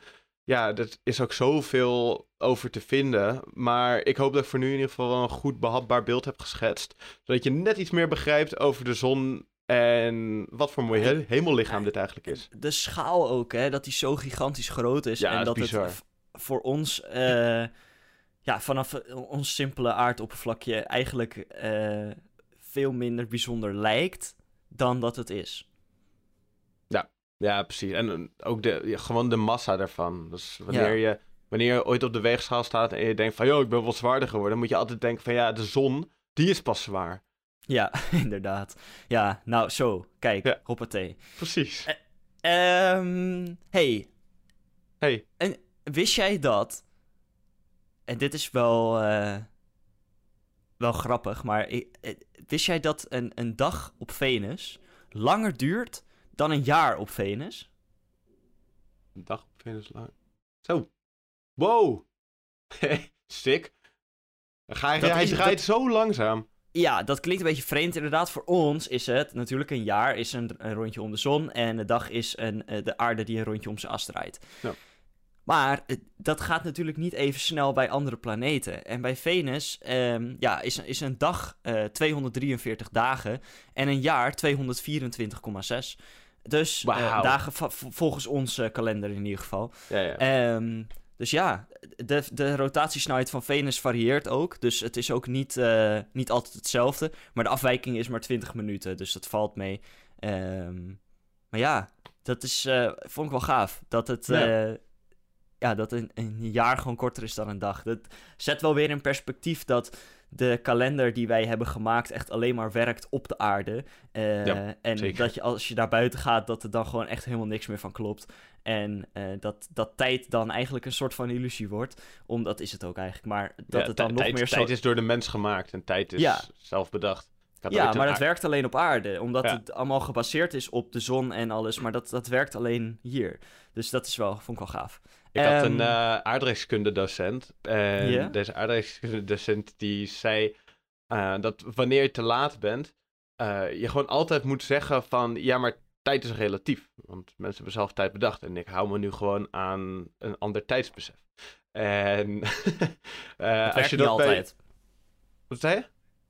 ja, er is ook zoveel over te vinden. Maar ik hoop dat ik voor nu in ieder geval wel een goed behapbaar beeld heb geschetst. Zodat je net iets meer begrijpt over de zon en wat voor mooi he- hemellichaam dit eigenlijk is. De schaal ook, hè, dat hij zo gigantisch groot is. Ja, en dat bizar. het voor ons, eh, ja, vanaf eh, ons simpele aardoppervlakje eigenlijk eh, veel minder bijzonder lijkt dan dat het is. Ja, precies. En ook de, gewoon de massa daarvan. Dus wanneer, Ja. je, wanneer je ooit op de weegschaal staat en je denkt van... ...joh, ik ben wel zwaarder geworden... ...moet je altijd denken van ja, de zon, die is pas zwaar. Ja, inderdaad. Ja, nou zo, kijk, Ja. hoppatee. Precies. Ehm hey, Hey, wist jij dat... En dit is wel, eh, wel grappig, maar eh, wist jij dat een, een dag op Venus langer duurt dan een jaar op Venus? een dag op Venus lang. Zo. Wow. Sick. Ga je, Dat hij is- draait dat- zo langzaam. Ja, dat klinkt een beetje vreemd. Inderdaad, voor ons is het natuurlijk een jaar is een, een rondje om de zon. En een dag is een, eh, de aarde die een rondje om zijn as draait. Ja. Maar eh, dat gaat natuurlijk niet even snel bij andere planeten. En bij Venus ehm, ja, is, is een dag eh, 243 dagen en een jaar 224,6. Dus eh, dagen volgens onze kalender in ieder geval. Ja, ja. Ehm, dus ja, de, de rotatiesnelheid van Venus varieert ook. Dus het is ook niet, eh, niet altijd hetzelfde. Maar de afwijking is maar 20 minuten. Dus dat valt mee. Ehm, maar ja, dat is, eh, vond ik wel gaaf. Dat het. Ja. ja, dat een, een jaar gewoon korter is dan een dag. Dat zet wel weer in perspectief dat de kalender die wij hebben gemaakt echt alleen maar werkt op de aarde. Eh, Ja, en zeker. dat je als je daar buiten gaat, dat er dan gewoon echt helemaal niks meer van klopt. En eh, dat, dat tijd dan eigenlijk een soort van illusie wordt. Omdat is het ook eigenlijk. Maar dat Ja, het dan nog tijd, meer zo... tijd is door de mens gemaakt en tijd is Ja. zelf bedacht. Ja, maar dat aard- werkt alleen op aarde. Omdat Ja. het allemaal gebaseerd is op de zon en alles. Maar dat, dat werkt alleen hier. Dus dat is wel, vond ik wel gaaf. Ik had een eh aardrijkskundedocent. En Ja? deze aardrijkskundedocent die zei eh, dat wanneer je te laat bent, eh, je gewoon altijd moet zeggen van ja, maar tijd is relatief. Want mensen hebben zelf tijd bedacht en ik hou me nu gewoon aan een ander tijdsbesef. En dat als je niet dat bij... altijd. Wat zei je?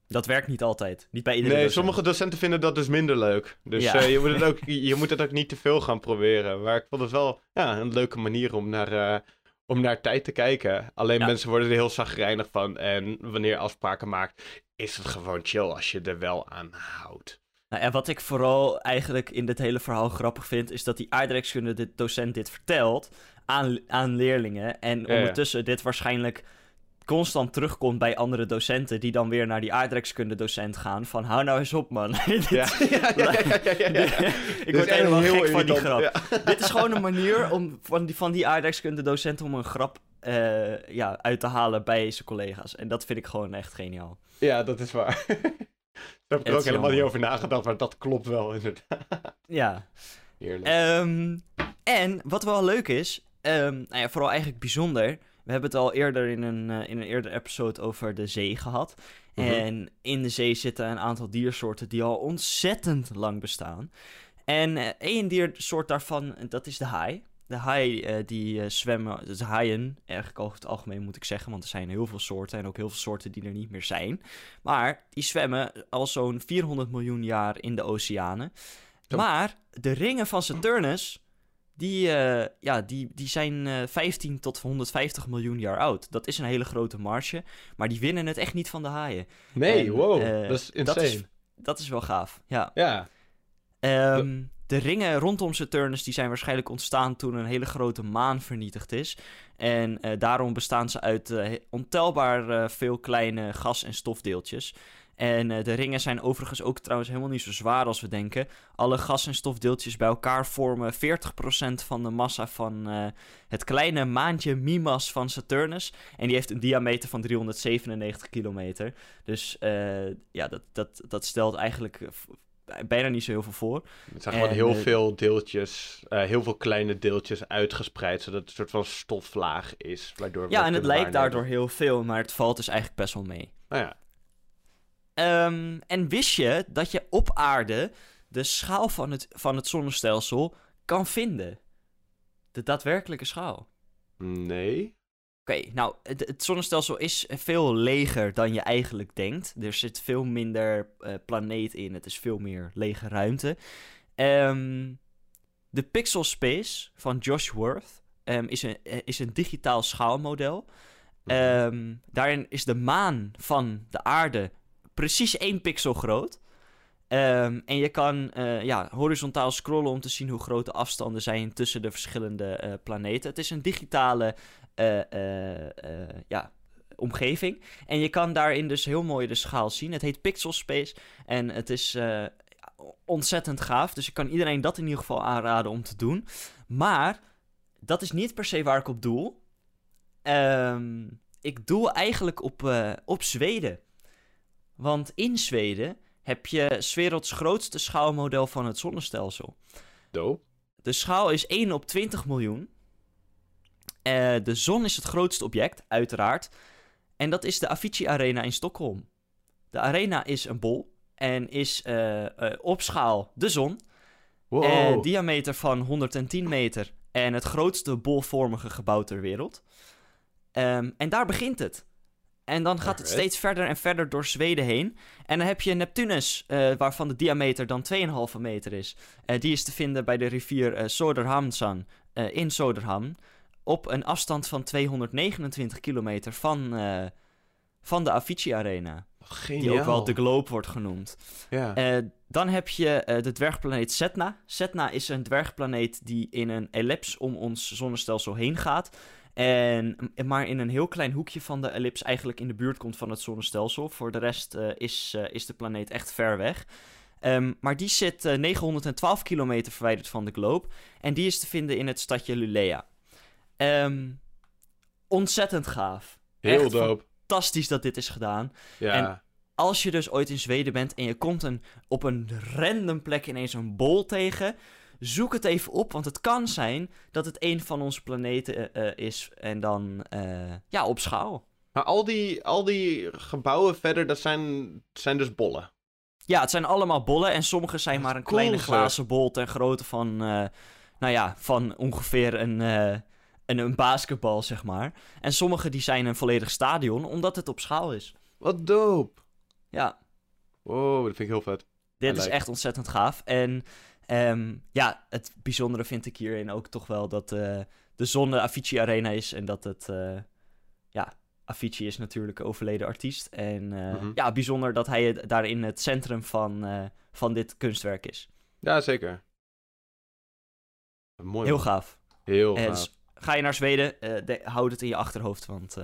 Dat werkt niet altijd. Niet bij iedere Nee, docent. sommige docenten vinden dat dus minder leuk. Dus Ja. eh, je, moet het ook, je moet het ook niet te veel gaan proberen. Maar ik vond het wel ja, een leuke manier om naar, eh, om naar tijd te kijken. Alleen Ja. mensen worden er heel zagrijnig van. En wanneer je afspraken maakt, is het gewoon chill als je er wel aan houdt. Nou, en wat ik vooral eigenlijk in dit hele verhaal grappig vind, is dat die aardrijkskunde de docent dit vertelt aan, aan leerlingen. En ondertussen dit waarschijnlijk constant terugkomt bij andere docenten... die dan weer naar die aardrijkskunde docent gaan... van hou nou eens op, man. Ja, ik word helemaal heel gek van die grap. Dit is gewoon een manier om van die, van die aardrijkskunde docent... om een grap eh, ja, uit te halen bij zijn collega's. En dat vind ik gewoon echt geniaal. Ja, dat is waar. Daar heb ik er ook helemaal niet over nagedacht, maar dat klopt wel inderdaad. Ja. Heerlijk. Ehm, en wat wel leuk is, ehm, nou ja, vooral eigenlijk bijzonder. We hebben het al eerder in een, eh, in een eerder episode over de zee gehad. Mhm. En in de zee zitten een aantal diersoorten die al ontzettend lang bestaan. En eh, één diersoort daarvan, dat is de haai. De haai eh, die zwemmen, dus haaien, eigenlijk over het algemeen moet ik zeggen, want er zijn heel veel soorten en ook heel veel soorten die er niet meer zijn. Maar die zwemmen al zo'n 400 miljoen jaar in de oceanen. Zo. Maar de ringen van Saturnus, die, eh, ja, die, die zijn eh 15 tot 150 miljoen jaar oud. Dat is een hele grote marge, maar die winnen het echt niet van de haaien. nee, en, wow, eh, dat is insane. Dat is, dat is wel gaaf, ja. Ja, Ehm, de ringen rondom Saturnus die zijn waarschijnlijk ontstaan toen een hele grote maan vernietigd is. En eh, daarom bestaan ze uit eh, ontelbaar eh, veel kleine gas- en stofdeeltjes. En eh, de ringen zijn overigens ook trouwens helemaal niet zo zwaar als we denken. Alle gas- en stofdeeltjes bij elkaar vormen 40% van de massa van eh, het kleine maantje Mimas van Saturnus. En die heeft een diameter van 397 kilometer. Dus eh, ja, dat, dat, dat stelt eigenlijk bijna niet zo heel veel voor. het zijn gewoon En, heel veel deeltjes, heel veel kleine deeltjes uitgespreid, zodat het een soort van stoflaag is, waardoor Ja, en het lijkt waarnemen. daardoor heel veel, maar het valt dus eigenlijk best wel mee. Nou ja, Ehm, en wist je dat je op aarde de schaal van het, van het zonnestelsel kan vinden? De daadwerkelijke schaal. nee. Oké, nou, het, het zonnestelsel is veel leger dan je eigenlijk denkt. Er zit veel minder eh, planeet in. Het is veel meer lege ruimte. Ehm, de Pixel Space van Josh Worth ehm, is, een, eh, is een digitaal schaalmodel. Ehm, daarin is de maan van de aarde precies één pixel groot. Ehm, en je kan eh, ja, horizontaal scrollen om te zien hoe groot de afstanden zijn tussen de verschillende eh, planeten. Het is een digitale eh, ja, omgeving. En je kan daarin dus heel mooi de schaal zien. Het heet Pixel Space en het is ontzettend gaaf. Dus ik kan iedereen dat in ieder geval aanraden om te doen. Maar dat is niet per se waar ik op doel. Ehm, ik doel eigenlijk op, op Zweden. Want in Zweden heb je 's werelds grootste schaalmodel van het zonnestelsel. Dope. De schaal is 1 op 20 miljoen. Eh, de zon is het grootste object, uiteraard. En dat is de Avicii Arena in Stockholm. De arena is een bol en is eh, eh, op schaal de zon. Wow. Diameter van 110 meter en het grootste bolvormige gebouw ter wereld. Ehm, en daar begint het. En dan gaat het steeds verder en verder door Zweden heen. En dan heb je Neptunus, eh, waarvan de diameter dan 2,5 meter is. Eh, die is te vinden bij de rivier eh, in Soderhamn. Op een afstand van 229 kilometer van, van de Avicii Arena. Geniaal. Die ook wel de Globe wordt genoemd. Ja. Dan heb je de dwergplaneet Setna. Setna is een dwergplaneet die in een ellips om ons zonnestelsel heen gaat. En, maar in een heel klein hoekje van de ellips eigenlijk in de buurt komt van het zonnestelsel. Voor de rest eh, is, eh, is de planeet echt ver weg. Ehm, maar die zit eh, 912 kilometer verwijderd van de globe. En die is te vinden in het stadje Lulea. Ehm, ontzettend gaaf. Heel echt dope. Fantastisch dat dit is gedaan Ja. en- als je dus ooit in Zweden bent en je komt een, op een random plek ineens een bol tegen, zoek het even op, want het kan zijn dat het een van onze planeten eh, eh, is en dan eh, ja, op schaal. Maar al die, al die gebouwen verder, dat zijn, zijn dus bollen. Ja, het zijn allemaal bollen en sommige zijn maar een cool, kleine glazen bol ter grootte van, nou ja, van ongeveer een, een, een basketbal, zeg maar. En sommige die zijn een volledig stadion, omdat het op schaal is. Wat dope. Ja, Wow, dat vind ik heel vet. Dit I is like. echt ontzettend gaaf. En ehm, ja, het bijzondere vind ik hierin ook toch wel dat eh, de zon de Avicii Arena is. En dat het, eh, ja, Avicii is natuurlijk overleden artiest. En eh, Mhm. ja, bijzonder dat hij daarin het centrum van, van dit kunstwerk is. Ja, zeker. Mooi. Heel man. gaaf. Heel gaaf. ga je naar Zweden, de- houd het in je achterhoofd, want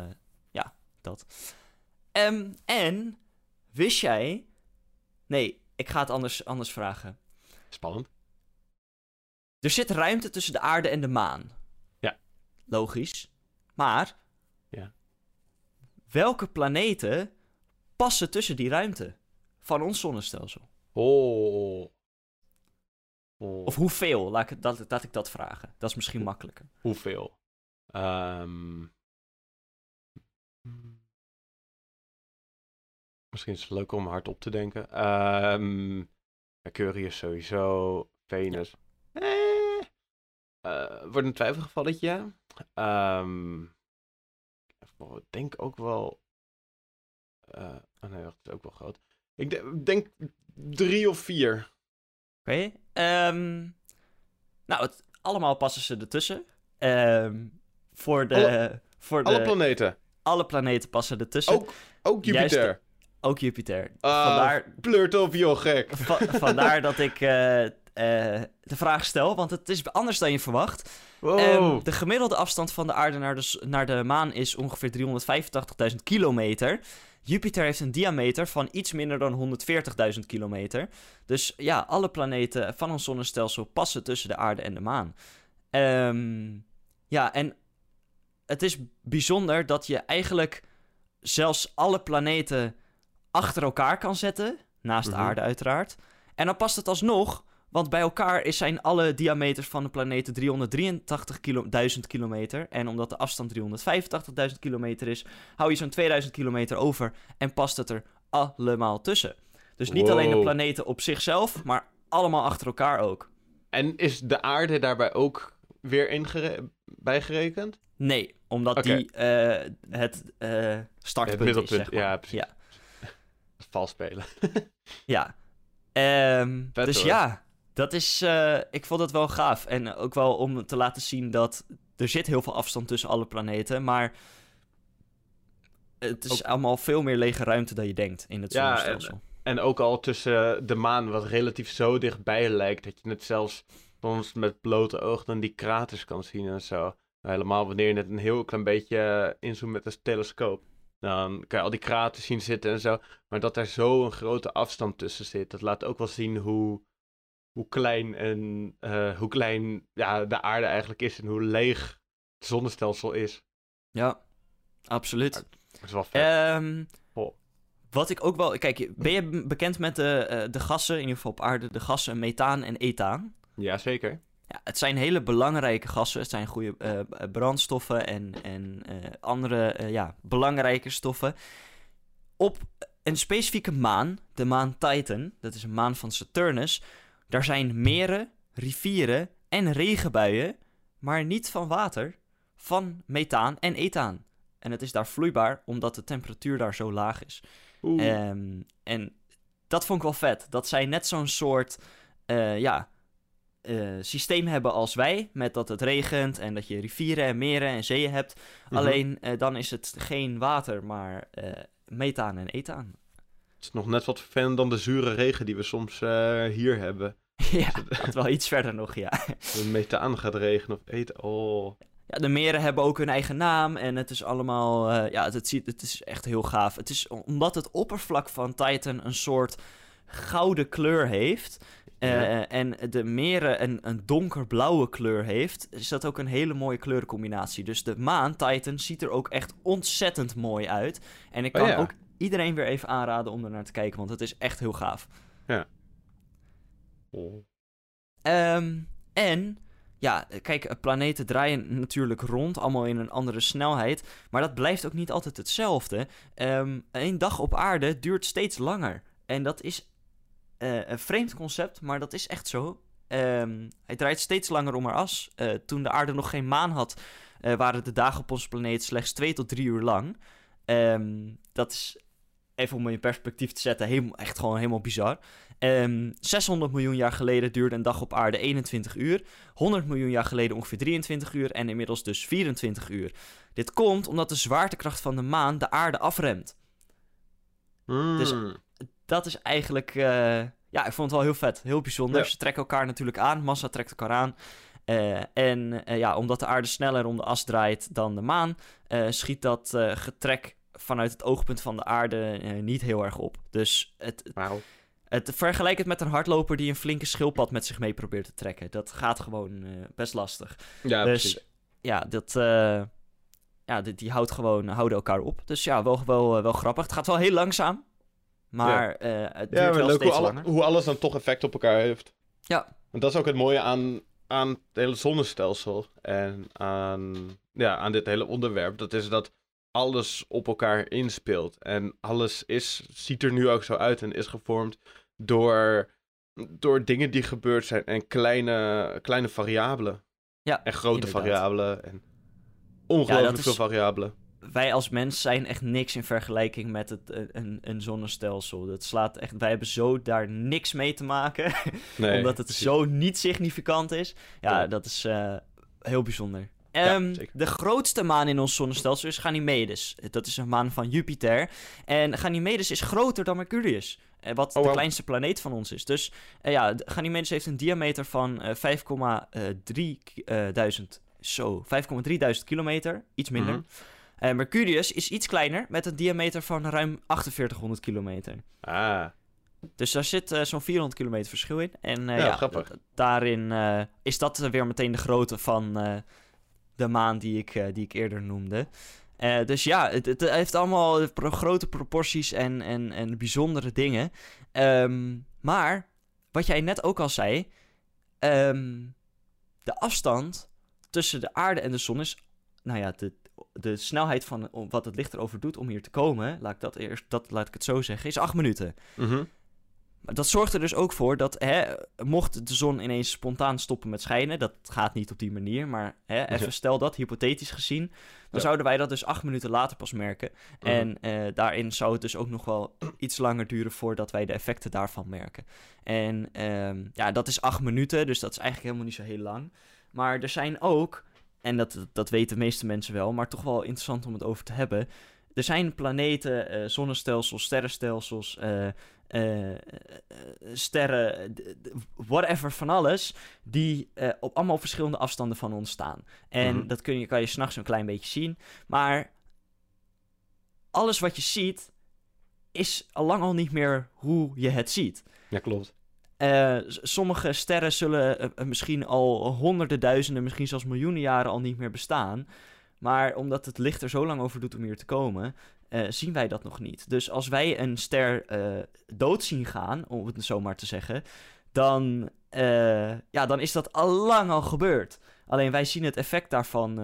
ja, dat. Ehm, en wist jij. Nee, ik ga het anders, anders vragen. Spannend. Er zit ruimte tussen de aarde en de maan. Ja. Logisch. Maar. Ja. Welke planeten passen tussen die ruimte van ons zonnestelsel? Oh. oh. Of hoeveel? Laat ik, dat, laat ik dat vragen. Dat is misschien makkelijker. Hoeveel? Ehm, Misschien is het leuk om hard op te denken. Ehm Mercurius sowieso. Venus. Eh, eh, wordt een twijfelgevalletje. Ehm ik denk ook wel... eh oh nee, wacht, het is ook wel groot. Ik de- denk drie of vier. Oké. ehm, nou, het, allemaal passen ze ertussen. Ehm, voor de, Alle- voor de Alle planeten. alle planeten passen ertussen. Ook, ook Juist Jupiter. Ook Jupiter. Ah, vandaar, Pleurt op, joh, gek. va- vandaar dat ik eh, eh, de vraag stel, want het is anders dan je verwacht. Wow. Ehm, de gemiddelde afstand van de aarde naar de, naar de maan is ongeveer 385.000 kilometer. Jupiter heeft een diameter van iets minder dan 140.000 kilometer. Dus ja, alle planeten van ons zonnestelsel passen tussen de aarde en de maan. Ehm, ja, en het is bijzonder dat je eigenlijk zelfs alle planeten achter elkaar kan zetten. Naast de Mhm. aarde uiteraard. En dan past het alsnog, want bij elkaar is- zijn alle diameters van de planeten 383.000 kilometer. En omdat de afstand 385.000 kilometer is, hou je zo'n 2000 kilometer over en past het er allemaal tussen. Dus niet alleen de planeten op zichzelf, maar allemaal achter elkaar ook. En is de aarde daarbij ook weer bijgerekend? Nee, omdat die eh, het eh, startpunt Het is, zeg maar. ja, precies. Ja. Vals spelen. Ja. Ehm, Vet, dus hoor. ja, dat is. eh, ik vond het wel gaaf. En ook wel om te laten zien dat er zit heel veel afstand tussen alle planeten. Maar het is Ook- allemaal veel meer lege ruimte dan je denkt in het Ja, zonnestelsel. En ook al tussen de maan, wat relatief zo dichtbij lijkt, dat je het zelfs soms met blote oog dan die kraters kan zien en zo. Nou, helemaal wanneer je net een heel klein beetje inzoomt met een telescoop. Dan kan je al die kraters zien zitten en zo. Maar dat er zo een grote afstand tussen zit, dat laat ook wel zien hoe, hoe klein, en, eh, hoe klein ja, de aarde eigenlijk is en hoe leeg het zonnestelsel is. Ja, absoluut. Dat is wel vet. Ehm, Oh. Wat ik ook wel. Kijk, ben je bekend met de, eh, de gassen, in ieder geval op aarde, de gassen methaan en ethaan? Jazeker. Ja, het zijn hele belangrijke gassen. Het zijn goede eh, brandstoffen en, en eh, andere eh, ja, belangrijke stoffen. Op een specifieke maan, de maan Titan, dat is een maan van Saturnus, daar zijn meren, rivieren en regenbuien, maar niet van water, van methaan en ethaan. En het is daar vloeibaar omdat de temperatuur daar zo laag is. Ehm, en dat vond ik wel vet. Dat zij net zo'n soort ja, eh, systeem hebben als wij. Met dat het regent en dat je rivieren en meren en zeeën hebt. Mhm. Alleen eh, dan is het geen water, maar eh, methaan en ethaan. Het is nog net wat vervelend dan de zure regen die we soms hier hebben. ja, dat wel iets verder nog, ja. Dat methaan gaat regenen of eten. Oh. ja. De meren hebben ook hun eigen naam en het is allemaal... ja, het, ziet, het is echt heel gaaf. Het is omdat het oppervlak van Titan een soort gouden kleur heeft... eh, Ja. en de meren een, een donkerblauwe kleur heeft, is dat ook een hele mooie kleurencombinatie. Dus de maan, Titan, ziet er ook echt ontzettend mooi uit. En ik Oh kan ja. ook iedereen weer even aanraden om er naar te kijken, want het is echt heel gaaf. Oh. Ehm, en, ja, kijk, eh, planeten draaien natuurlijk rond, allemaal in een andere snelheid. Maar dat blijft ook niet altijd hetzelfde. Ehm een dag op aarde duurt steeds langer. En dat is eh, een vreemd concept, maar dat is echt zo. Ehm, hij draait steeds langer om haar as. Eh, toen de aarde nog geen maan had, eh, waren de dagen op onze planeet slechts twee tot drie uur lang. Ehm, dat is, even om in perspectief te zetten, helemaal, echt gewoon helemaal bizar. Ehm 600 miljoen jaar geleden duurde een dag op aarde 21 uur. 100 miljoen jaar geleden ongeveer 23 uur en inmiddels dus 24 uur. Dit komt omdat de zwaartekracht van de maan de aarde afremt. Dus- Mm. Dat is eigenlijk, eh, ja, ik vond het wel heel vet, heel bijzonder. Ja. Ze trekken elkaar natuurlijk aan, massa trekt elkaar aan. Eh, en eh, ja, omdat de aarde sneller om de as draait dan de maan, schiet dat getrek vanuit het oogpunt van de aarde niet heel erg op. Dus het, het, vergelijk het met een hardloper die een flinke schildpad met zich mee probeert te trekken. Dat gaat gewoon best lastig. Ja, dus precies. ja, dat, ja die, die houdt gewoon, houden elkaar op. Dus ja, wel, wel, wel grappig. Het gaat wel heel langzaam, maar eh, het duurt Ja, maar wel leuk hoe, steeds alle- langer. hoe alles dan toch effect op elkaar heeft. Ja. Want dat is ook het mooie aan, aan het hele zonnestelsel. En aan, ja, aan dit hele onderwerp. Dat is dat alles op elkaar inspeelt. En alles is, ziet er nu ook zo uit en is gevormd door, door dingen die gebeurd zijn. En kleine, kleine variabelen. Ja, En grote inderdaad. variabelen. En ongelooflijk veel variabelen. Wij als mens zijn echt niks in vergelijking met het, een, een, een zonnestelsel. Dat slaat echt, wij hebben zo daar niks mee te maken, Nee, omdat het precies. zo niet significant is. Ja, Ja. dat is eh, heel bijzonder. Ja, Ehm, de grootste maan in ons zonnestelsel is Ganymedes. Dat is een maan van Jupiter. En Ganymedes is groter dan Mercurius. eh, Wat Oh, de kleinste planeet van ons is. Dus eh, ja, de- Ganymedes heeft een diameter van eh 5,3 ki- eh, duizend. Zo, 5,3 duizend kilometer. Iets minder. Mhm. Eh, Mercurius is iets kleiner met een diameter van ruim 4800 kilometer. Ah, Dus daar zit eh, zo'n 400 kilometer verschil in. En eh, Ja, ja, daarin is dat weer meteen de grootte van de maan die ik, die ik eerder noemde. Dus ja, het, het heeft allemaal grote proporties en, en, en bijzondere dingen. Ehm, maar, wat jij net ook al zei, ehm, de afstand tussen de aarde en de zon is, nou ja, de, de snelheid van wat het licht erover doet om hier te komen, laat ik dat eerst, dat laat ik het zo zeggen, is 8 minuten. mhm. Maar dat zorgt er dus ook voor dat, hè, mocht de zon ineens spontaan stoppen met schijnen, dat gaat niet op die manier, maar hè, even Ja. stel dat, hypothetisch gezien, dan Ja. zouden wij dat dus acht minuten later pas merken. Mhm. En eh, daarin zou het dus ook nog wel iets langer duren voordat wij de effecten daarvan merken. En ehm, ja, dat is acht minuten, dus dat is eigenlijk helemaal niet zo heel lang. Maar er zijn ook, en dat, dat weten de meeste mensen wel, maar toch wel interessant om het over te hebben. Er zijn planeten, eh, zonnestelsels, sterrenstelsels, eh, eh, sterren, whatever van alles, die op allemaal verschillende afstanden van ons staan. En Mhm. dat kun je, kan je s'nachts een klein beetje zien. Maar alles wat je ziet, is al lang al niet meer hoe je het ziet. Ja, klopt. Eh, sommige sterren zullen eh, eh, misschien al honderden duizenden, misschien zelfs miljoenen jaren al niet meer bestaan. Maar omdat het licht er zo lang over doet om hier te komen, zien wij dat nog niet. Dus als wij een ster dood zien gaan, om het zo maar te zeggen, dan, ja, dan is dat al lang al gebeurd. Alleen wij zien het effect daarvan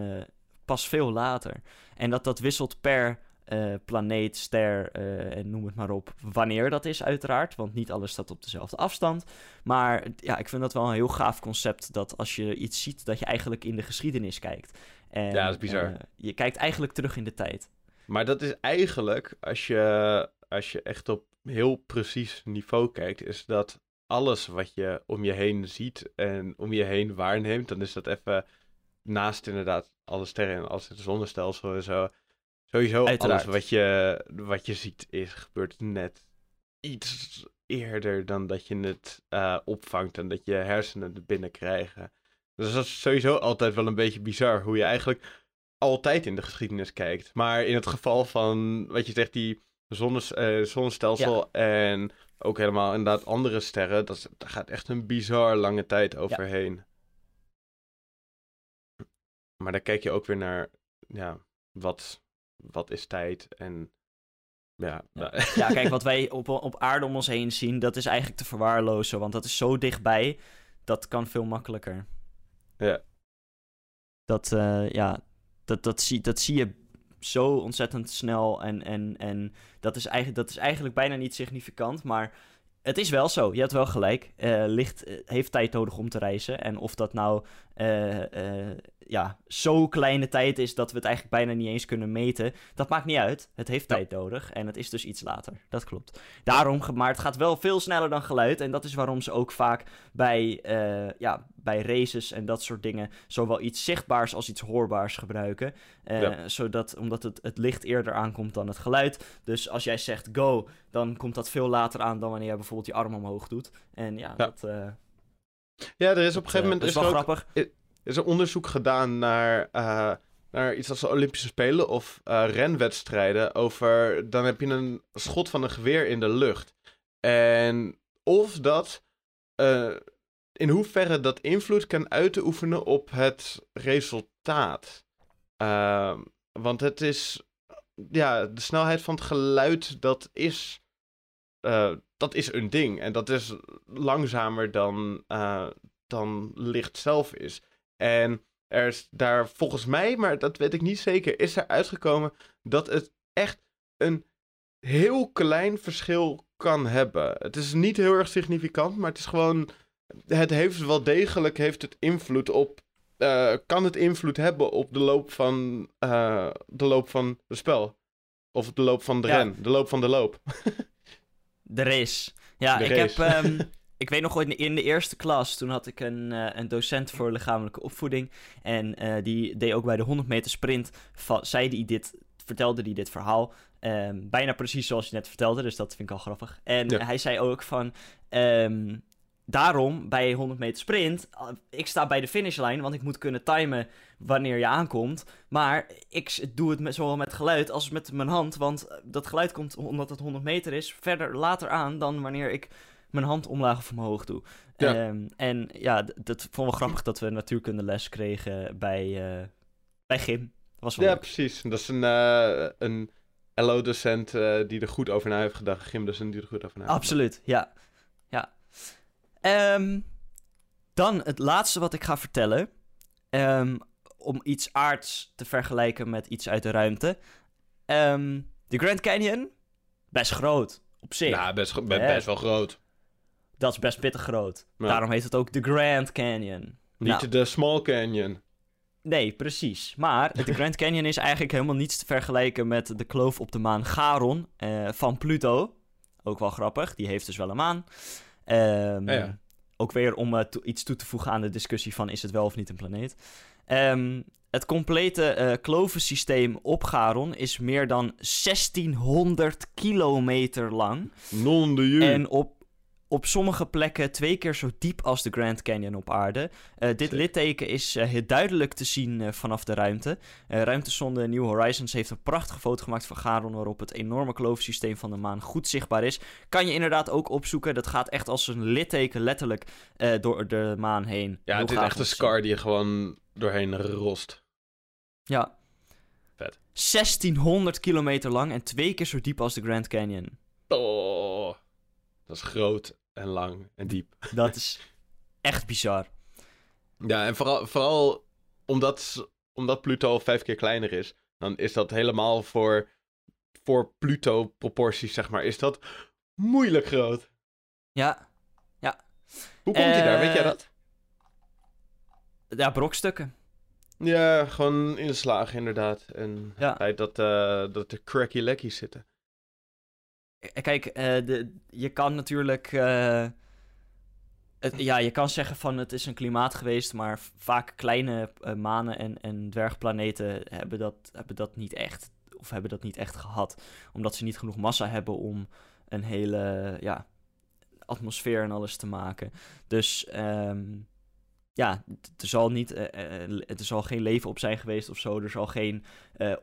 pas veel later. En dat dat wisselt per eh, planeet, ster eh, en noem het maar op. Wanneer dat is, uiteraard. Want niet alles staat op dezelfde afstand. Maar ja, ik vind dat wel een heel gaaf concept. Dat als je iets ziet, dat je eigenlijk in de geschiedenis kijkt. En, Ja, dat is bizar. eh, je kijkt eigenlijk terug in de tijd. Maar dat is eigenlijk, als je, als je echt op heel precies niveau kijkt, is dat alles wat je om je heen ziet en om je heen waarneemt, dan is dat even naast inderdaad alle sterren en alles in het zonnestelsel en zo. Sowieso Uiteraard. alles wat je, wat je ziet is gebeurt net iets eerder dan dat je het eh, opvangt en dat je hersenen het binnenkrijgen. Dus dat is sowieso altijd wel een beetje bizar hoe je eigenlijk altijd in de geschiedenis kijkt. Maar in het geval van, wat je zegt, die zonnes, eh, zonnestelsel en ook helemaal inderdaad andere sterren, dat, is- daar gaat echt een bizar lange tijd overheen. Maar dan kijk je ook weer naar, ja, wat, wat is tijd en ja, Ja. nou, Ja, kijk, wat wij op, op aarde om ons heen zien, dat is eigenlijk te verwaarlozen. Want dat is zo dichtbij, dat kan veel makkelijker. Ja. Dat, eh, ja, dat, dat, zie, dat zie je zo ontzettend snel. En, en, en dat, is eigenlijk, dat is eigenlijk bijna niet significant. Maar het is wel zo. Je hebt wel gelijk. Eh, licht eh, heeft tijd nodig om te reizen. En of dat nou eh, eh, ja, zo kleine tijd is dat we het eigenlijk bijna niet eens kunnen meten. Dat maakt niet uit. Het heeft Ja. tijd nodig. En het is dus iets later. Dat klopt. Daarom, maar het gaat wel veel sneller dan geluid. En dat is waarom ze ook vaak bij, eh, ja, bij races en dat soort dingen zowel iets zichtbaars als iets hoorbaars gebruiken. Eh, Ja. zodat, omdat het, het licht eerder aankomt dan het geluid. Dus als jij zegt go, dan komt dat veel later aan dan wanneer jij bijvoorbeeld je arm omhoog doet. En ja, Ja. dat, eh, ja, er is op een gegeven moment dat is is wel ook grappig. Er is een onderzoek gedaan naar, eh, naar iets als de Olympische Spelen of eh, renwedstrijden over... Dan heb je een schot van een geweer in de lucht. En of dat... eh, in hoeverre dat invloed kan uitoefenen op het resultaat. Ehm, want het is... Ja, de snelheid van het geluid, dat is... dat is een ding. En dat is langzamer dan, dan licht zelf is. En er is daar volgens mij, maar dat weet ik niet zeker, is er uitgekomen dat het echt een heel klein verschil kan hebben. Het is niet heel erg significant, maar het is gewoon. Het heeft wel degelijk heeft het invloed op. eh, kan het invloed hebben op de loop van. eh, de loop van het spel. Of de loop van de Ja. ren. De loop van de loop. De race. Ja, De ik race. heb... ehm, ik weet nog de, in de eerste klas, toen had ik een, eh, een docent voor lichamelijke opvoeding. En eh, die deed ook bij de 100 meter sprint, zei die dit, vertelde die dit verhaal. ehm, bijna precies zoals je net vertelde, dus dat vind ik al grappig. En Ja. hij zei ook van, ehm, daarom bij 100 meter sprint, ah, ik sta bij de finishlijn, want ik moet kunnen timen wanneer je aankomt. Maar ik doe het met, zowel met geluid als met mijn hand, want eh, dat geluid komt omdat het 100 meter is, verder later aan dan wanneer ik mijn hand omlaag of omhoog doe. Ja. Ehm, en ja, dat vond ik wel grappig dat we natuurkunde-les kregen bij, eh, bij gym. Was wel Ja, leuk. precies. Dat is een, eh een LO-docent eh, die er goed over na heeft gedacht. Een gymdocent die er goed over na heeft Absoluut, ja. ja. Ehm, dan het laatste wat ik ga vertellen. Ehm, om iets aards te vergelijken met iets uit de ruimte. De Grand Canyon, best groot op zich. gedacht. Ja, best, ge- be- Ja. best wel groot. Dat is best pittig groot. Ja. Daarom heet het ook de Grand Canyon. Niet Nou. de Small Canyon. Nee, precies. Maar de Grand Canyon is eigenlijk helemaal niets te vergelijken met de kloof op de maan Charon eh, van Pluto. Ook wel grappig, die heeft dus wel een maan. Ehm, Ja, ja. Ook weer om eh, to- iets toe te voegen aan de discussie van is het wel of niet een planeet. Ehm, het complete eh klovensysteem op Charon is meer dan 1600 kilometer lang. Non de. En op, op sommige plekken twee keer zo diep als de Grand Canyon op aarde. Eh, dit litteken is eh, heel duidelijk te zien eh, vanaf de ruimte. Ruimtesonde New Horizons heeft een prachtige foto gemaakt van Charon... waarop het enorme kloofsysteem van de maan goed zichtbaar is. Kan je inderdaad ook opzoeken. Dat gaat echt als een litteken letterlijk door de maan heen. Ja, Heel het is echt een scar die je gewoon doorheen rost. Ja. Vet. 1600 kilometer lang en twee keer zo diep als de Grand Canyon. Dat is groot en lang en diep. Dat is echt bizar. Ja, en vooral, vooral omdat, omdat Pluto vijf keer kleiner is, dan is dat helemaal voor, voor Pluto-proporties, zeg maar, is dat moeilijk groot. Ja, Hoe komt hij daar, weet jij Eh, dat? ja brokstukken. Ja, gewoon inslagen inderdaad. En Ja. het feit dat, eh, dat er cracky lekkies zitten. Eh, Kijk, eh, de, je kan natuurlijk. eh, ja, je kan zeggen van het is een klimaat geweest, maar vaak kleine manen en, en dwergplaneten hebben dat, hebben dat niet echt. Of hebben dat niet echt gehad. Omdat ze niet genoeg massa hebben om een hele ja, atmosfeer en alles te maken. Dus ehm, ja, er zal, niet, eh, er zal geen leven op zijn geweest of zo. Er zal geen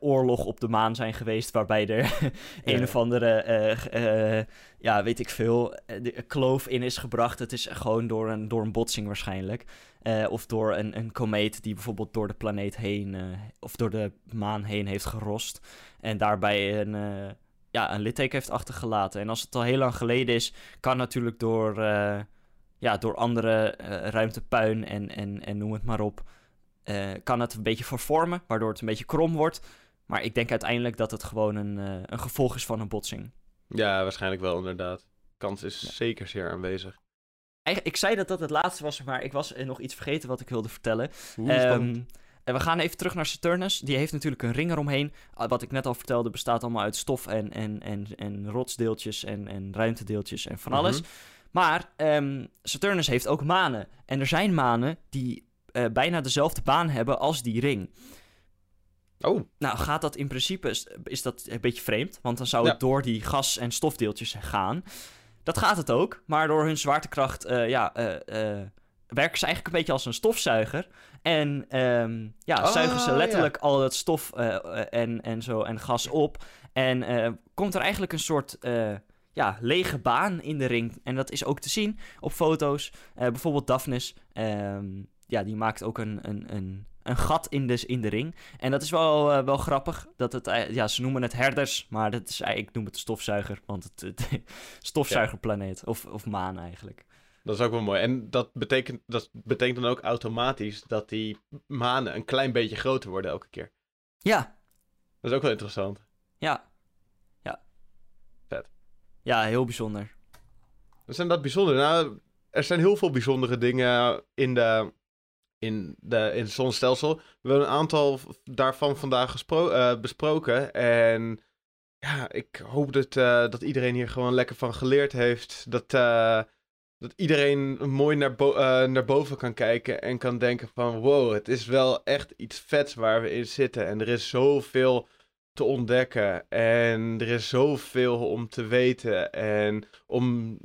oorlog op de maan zijn geweest waarbij er een Ja. of andere, ja, weet ik veel, de kloof in is gebracht. Het is gewoon door een, door een botsing waarschijnlijk. Of door een, een komeet die bijvoorbeeld door de planeet heen, of door de maan heen heeft gerost. En daarbij een, ja, een litteken heeft achtergelaten. En als het al heel lang geleden is, kan natuurlijk door, ja, door andere eh, ruimtepuin en, en, en noem het maar op, eh, kan het een beetje vervormen, waardoor het een beetje krom wordt. Maar ik denk uiteindelijk dat het gewoon een, eh, een gevolg is van een botsing. Ja, waarschijnlijk wel inderdaad. Kans is Ja. zeker zeer aanwezig. Eigenlijk, ik zei dat dat het laatste was, maar ik was nog iets vergeten wat ik wilde vertellen. Hoe. Ehm, en we gaan even terug naar Saturnus. Die heeft natuurlijk een ring eromheen. Ah, Wat ik net al vertelde, bestaat allemaal uit stof en, en, en, en rotsdeeltjes en, en ruimtedeeltjes en van alles. Mhm. Maar ehm, Saturnus heeft ook manen. En er zijn manen die eh, bijna dezelfde baan hebben als die ring. Oh, Nou, gaat dat in principe, is, is dat een beetje vreemd, want dan zou het door die gas- en stofdeeltjes gaan. Dat gaat het ook, maar door hun zwaartekracht, eh, ja, eh, werken ze eigenlijk een beetje als een stofzuiger. En ehm, ja, Oh, zuigen ze ja. letterlijk al het stof en, en, zo, en gas op. En komt er eigenlijk een soort ja, lege baan in de ring. En dat is ook te zien op foto's. Eh, bijvoorbeeld Daphnis, ehm, ja, die maakt ook een, een, een, een gat in de, in de ring. En dat is wel, eh, wel grappig. Dat het, eh, ja, ze noemen het herders, maar dat is, ik noem het de stofzuiger. Want het, het stofzuigerplaneet, of, of maan eigenlijk. Dat is ook wel mooi. En dat betekent, dat betekent dan ook automatisch dat die manen een klein beetje groter worden elke keer. Ja, Dat is ook wel interessant. Ja. Ja, heel bijzonder. Dus zijn dat bijzonder? Nou, er zijn heel veel bijzondere dingen in, de, in, de, in het zonnestelsel. We hebben een aantal daarvan vandaag eh, besproken. En ja, ik hoop dat, eh, dat iedereen hier gewoon lekker van geleerd heeft. Dat, eh, dat iedereen mooi naar, bo- naar boven kan kijken en kan denken van... Wow, het is wel echt iets vets waar we in zitten. En er is zoveel te ontdekken. En er is zoveel om te weten. En om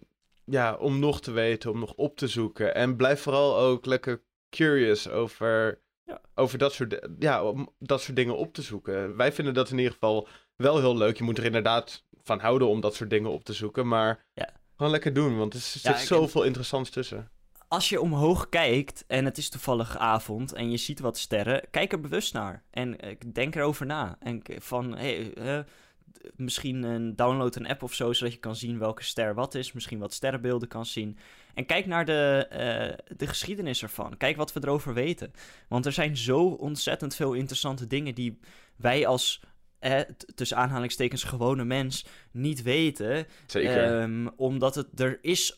ja, om nog te weten, om nog op te zoeken. En blijf vooral ook lekker curious over, Ja. over dat, soort, ja, om dat soort dingen op te zoeken. Wij vinden dat in ieder geval wel heel leuk. Je moet er inderdaad van houden om dat soort dingen op te zoeken. Maar Ja. gewoon lekker doen, want er zit Ja, zoveel interessants tussen. Als je omhoog kijkt en het is toevallig avond en je ziet wat sterren, kijk er bewust naar. En eh, denk erover na. En van, hey, eh, d- misschien een download een app of zo, zodat je kan zien welke ster wat is. Misschien wat sterrenbeelden kan zien. En kijk naar de, eh, de geschiedenis ervan. Kijk wat we erover weten. Want er zijn zo ontzettend veel interessante dingen die wij als, eh, tussen aanhalingstekens, gewone mens niet weten. Zeker. Ehm, omdat het, er is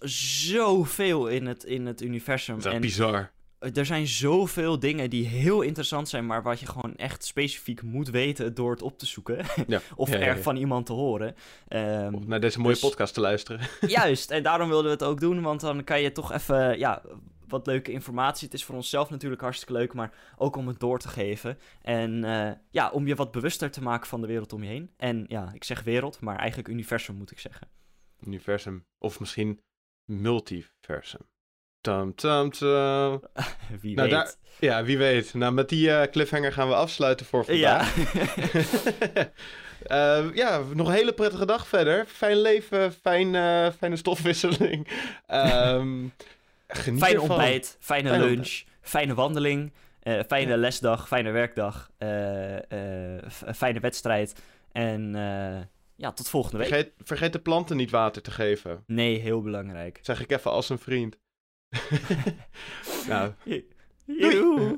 zoveel in het, in het universum. dat is En bizar. er zijn zoveel dingen die heel interessant zijn, maar wat je gewoon echt specifiek moet weten door het op te zoeken. Ja. of Ja, ja, er van iemand te horen. Om naar deze mooie dus- podcast te luisteren. juist, en daarom wilden we het ook doen, want dan kan je toch even, ja, wat leuke informatie. Het is voor onszelf natuurlijk hartstikke leuk, maar ook om het door te geven. En eh, ja, om je wat bewuster te maken van de wereld om je heen. En ja, ik zeg wereld, maar eigenlijk universum moet ik zeggen. Universum. Of misschien multiversum. Tam, tam, tam. Wie Nou, weet. daar- Ja, wie weet. Nou, met die eh, cliffhanger gaan we afsluiten voor vandaag. Ja. Eh, ja, nog een hele prettige dag verder. Fijn leven, fijn, fijne stofwisseling. Ehm geniet Fijn ervan. ontbijt, fijne Fijn lunch, ontbijt. fijne wandeling, eh, fijne Ja. lesdag, fijne werkdag, eh, eh, fijne wedstrijd. En ja, tot volgende week. Vergeet, vergeet de planten niet water te geven. Nee, heel belangrijk. Zeg ik even als een vriend. nou, doei.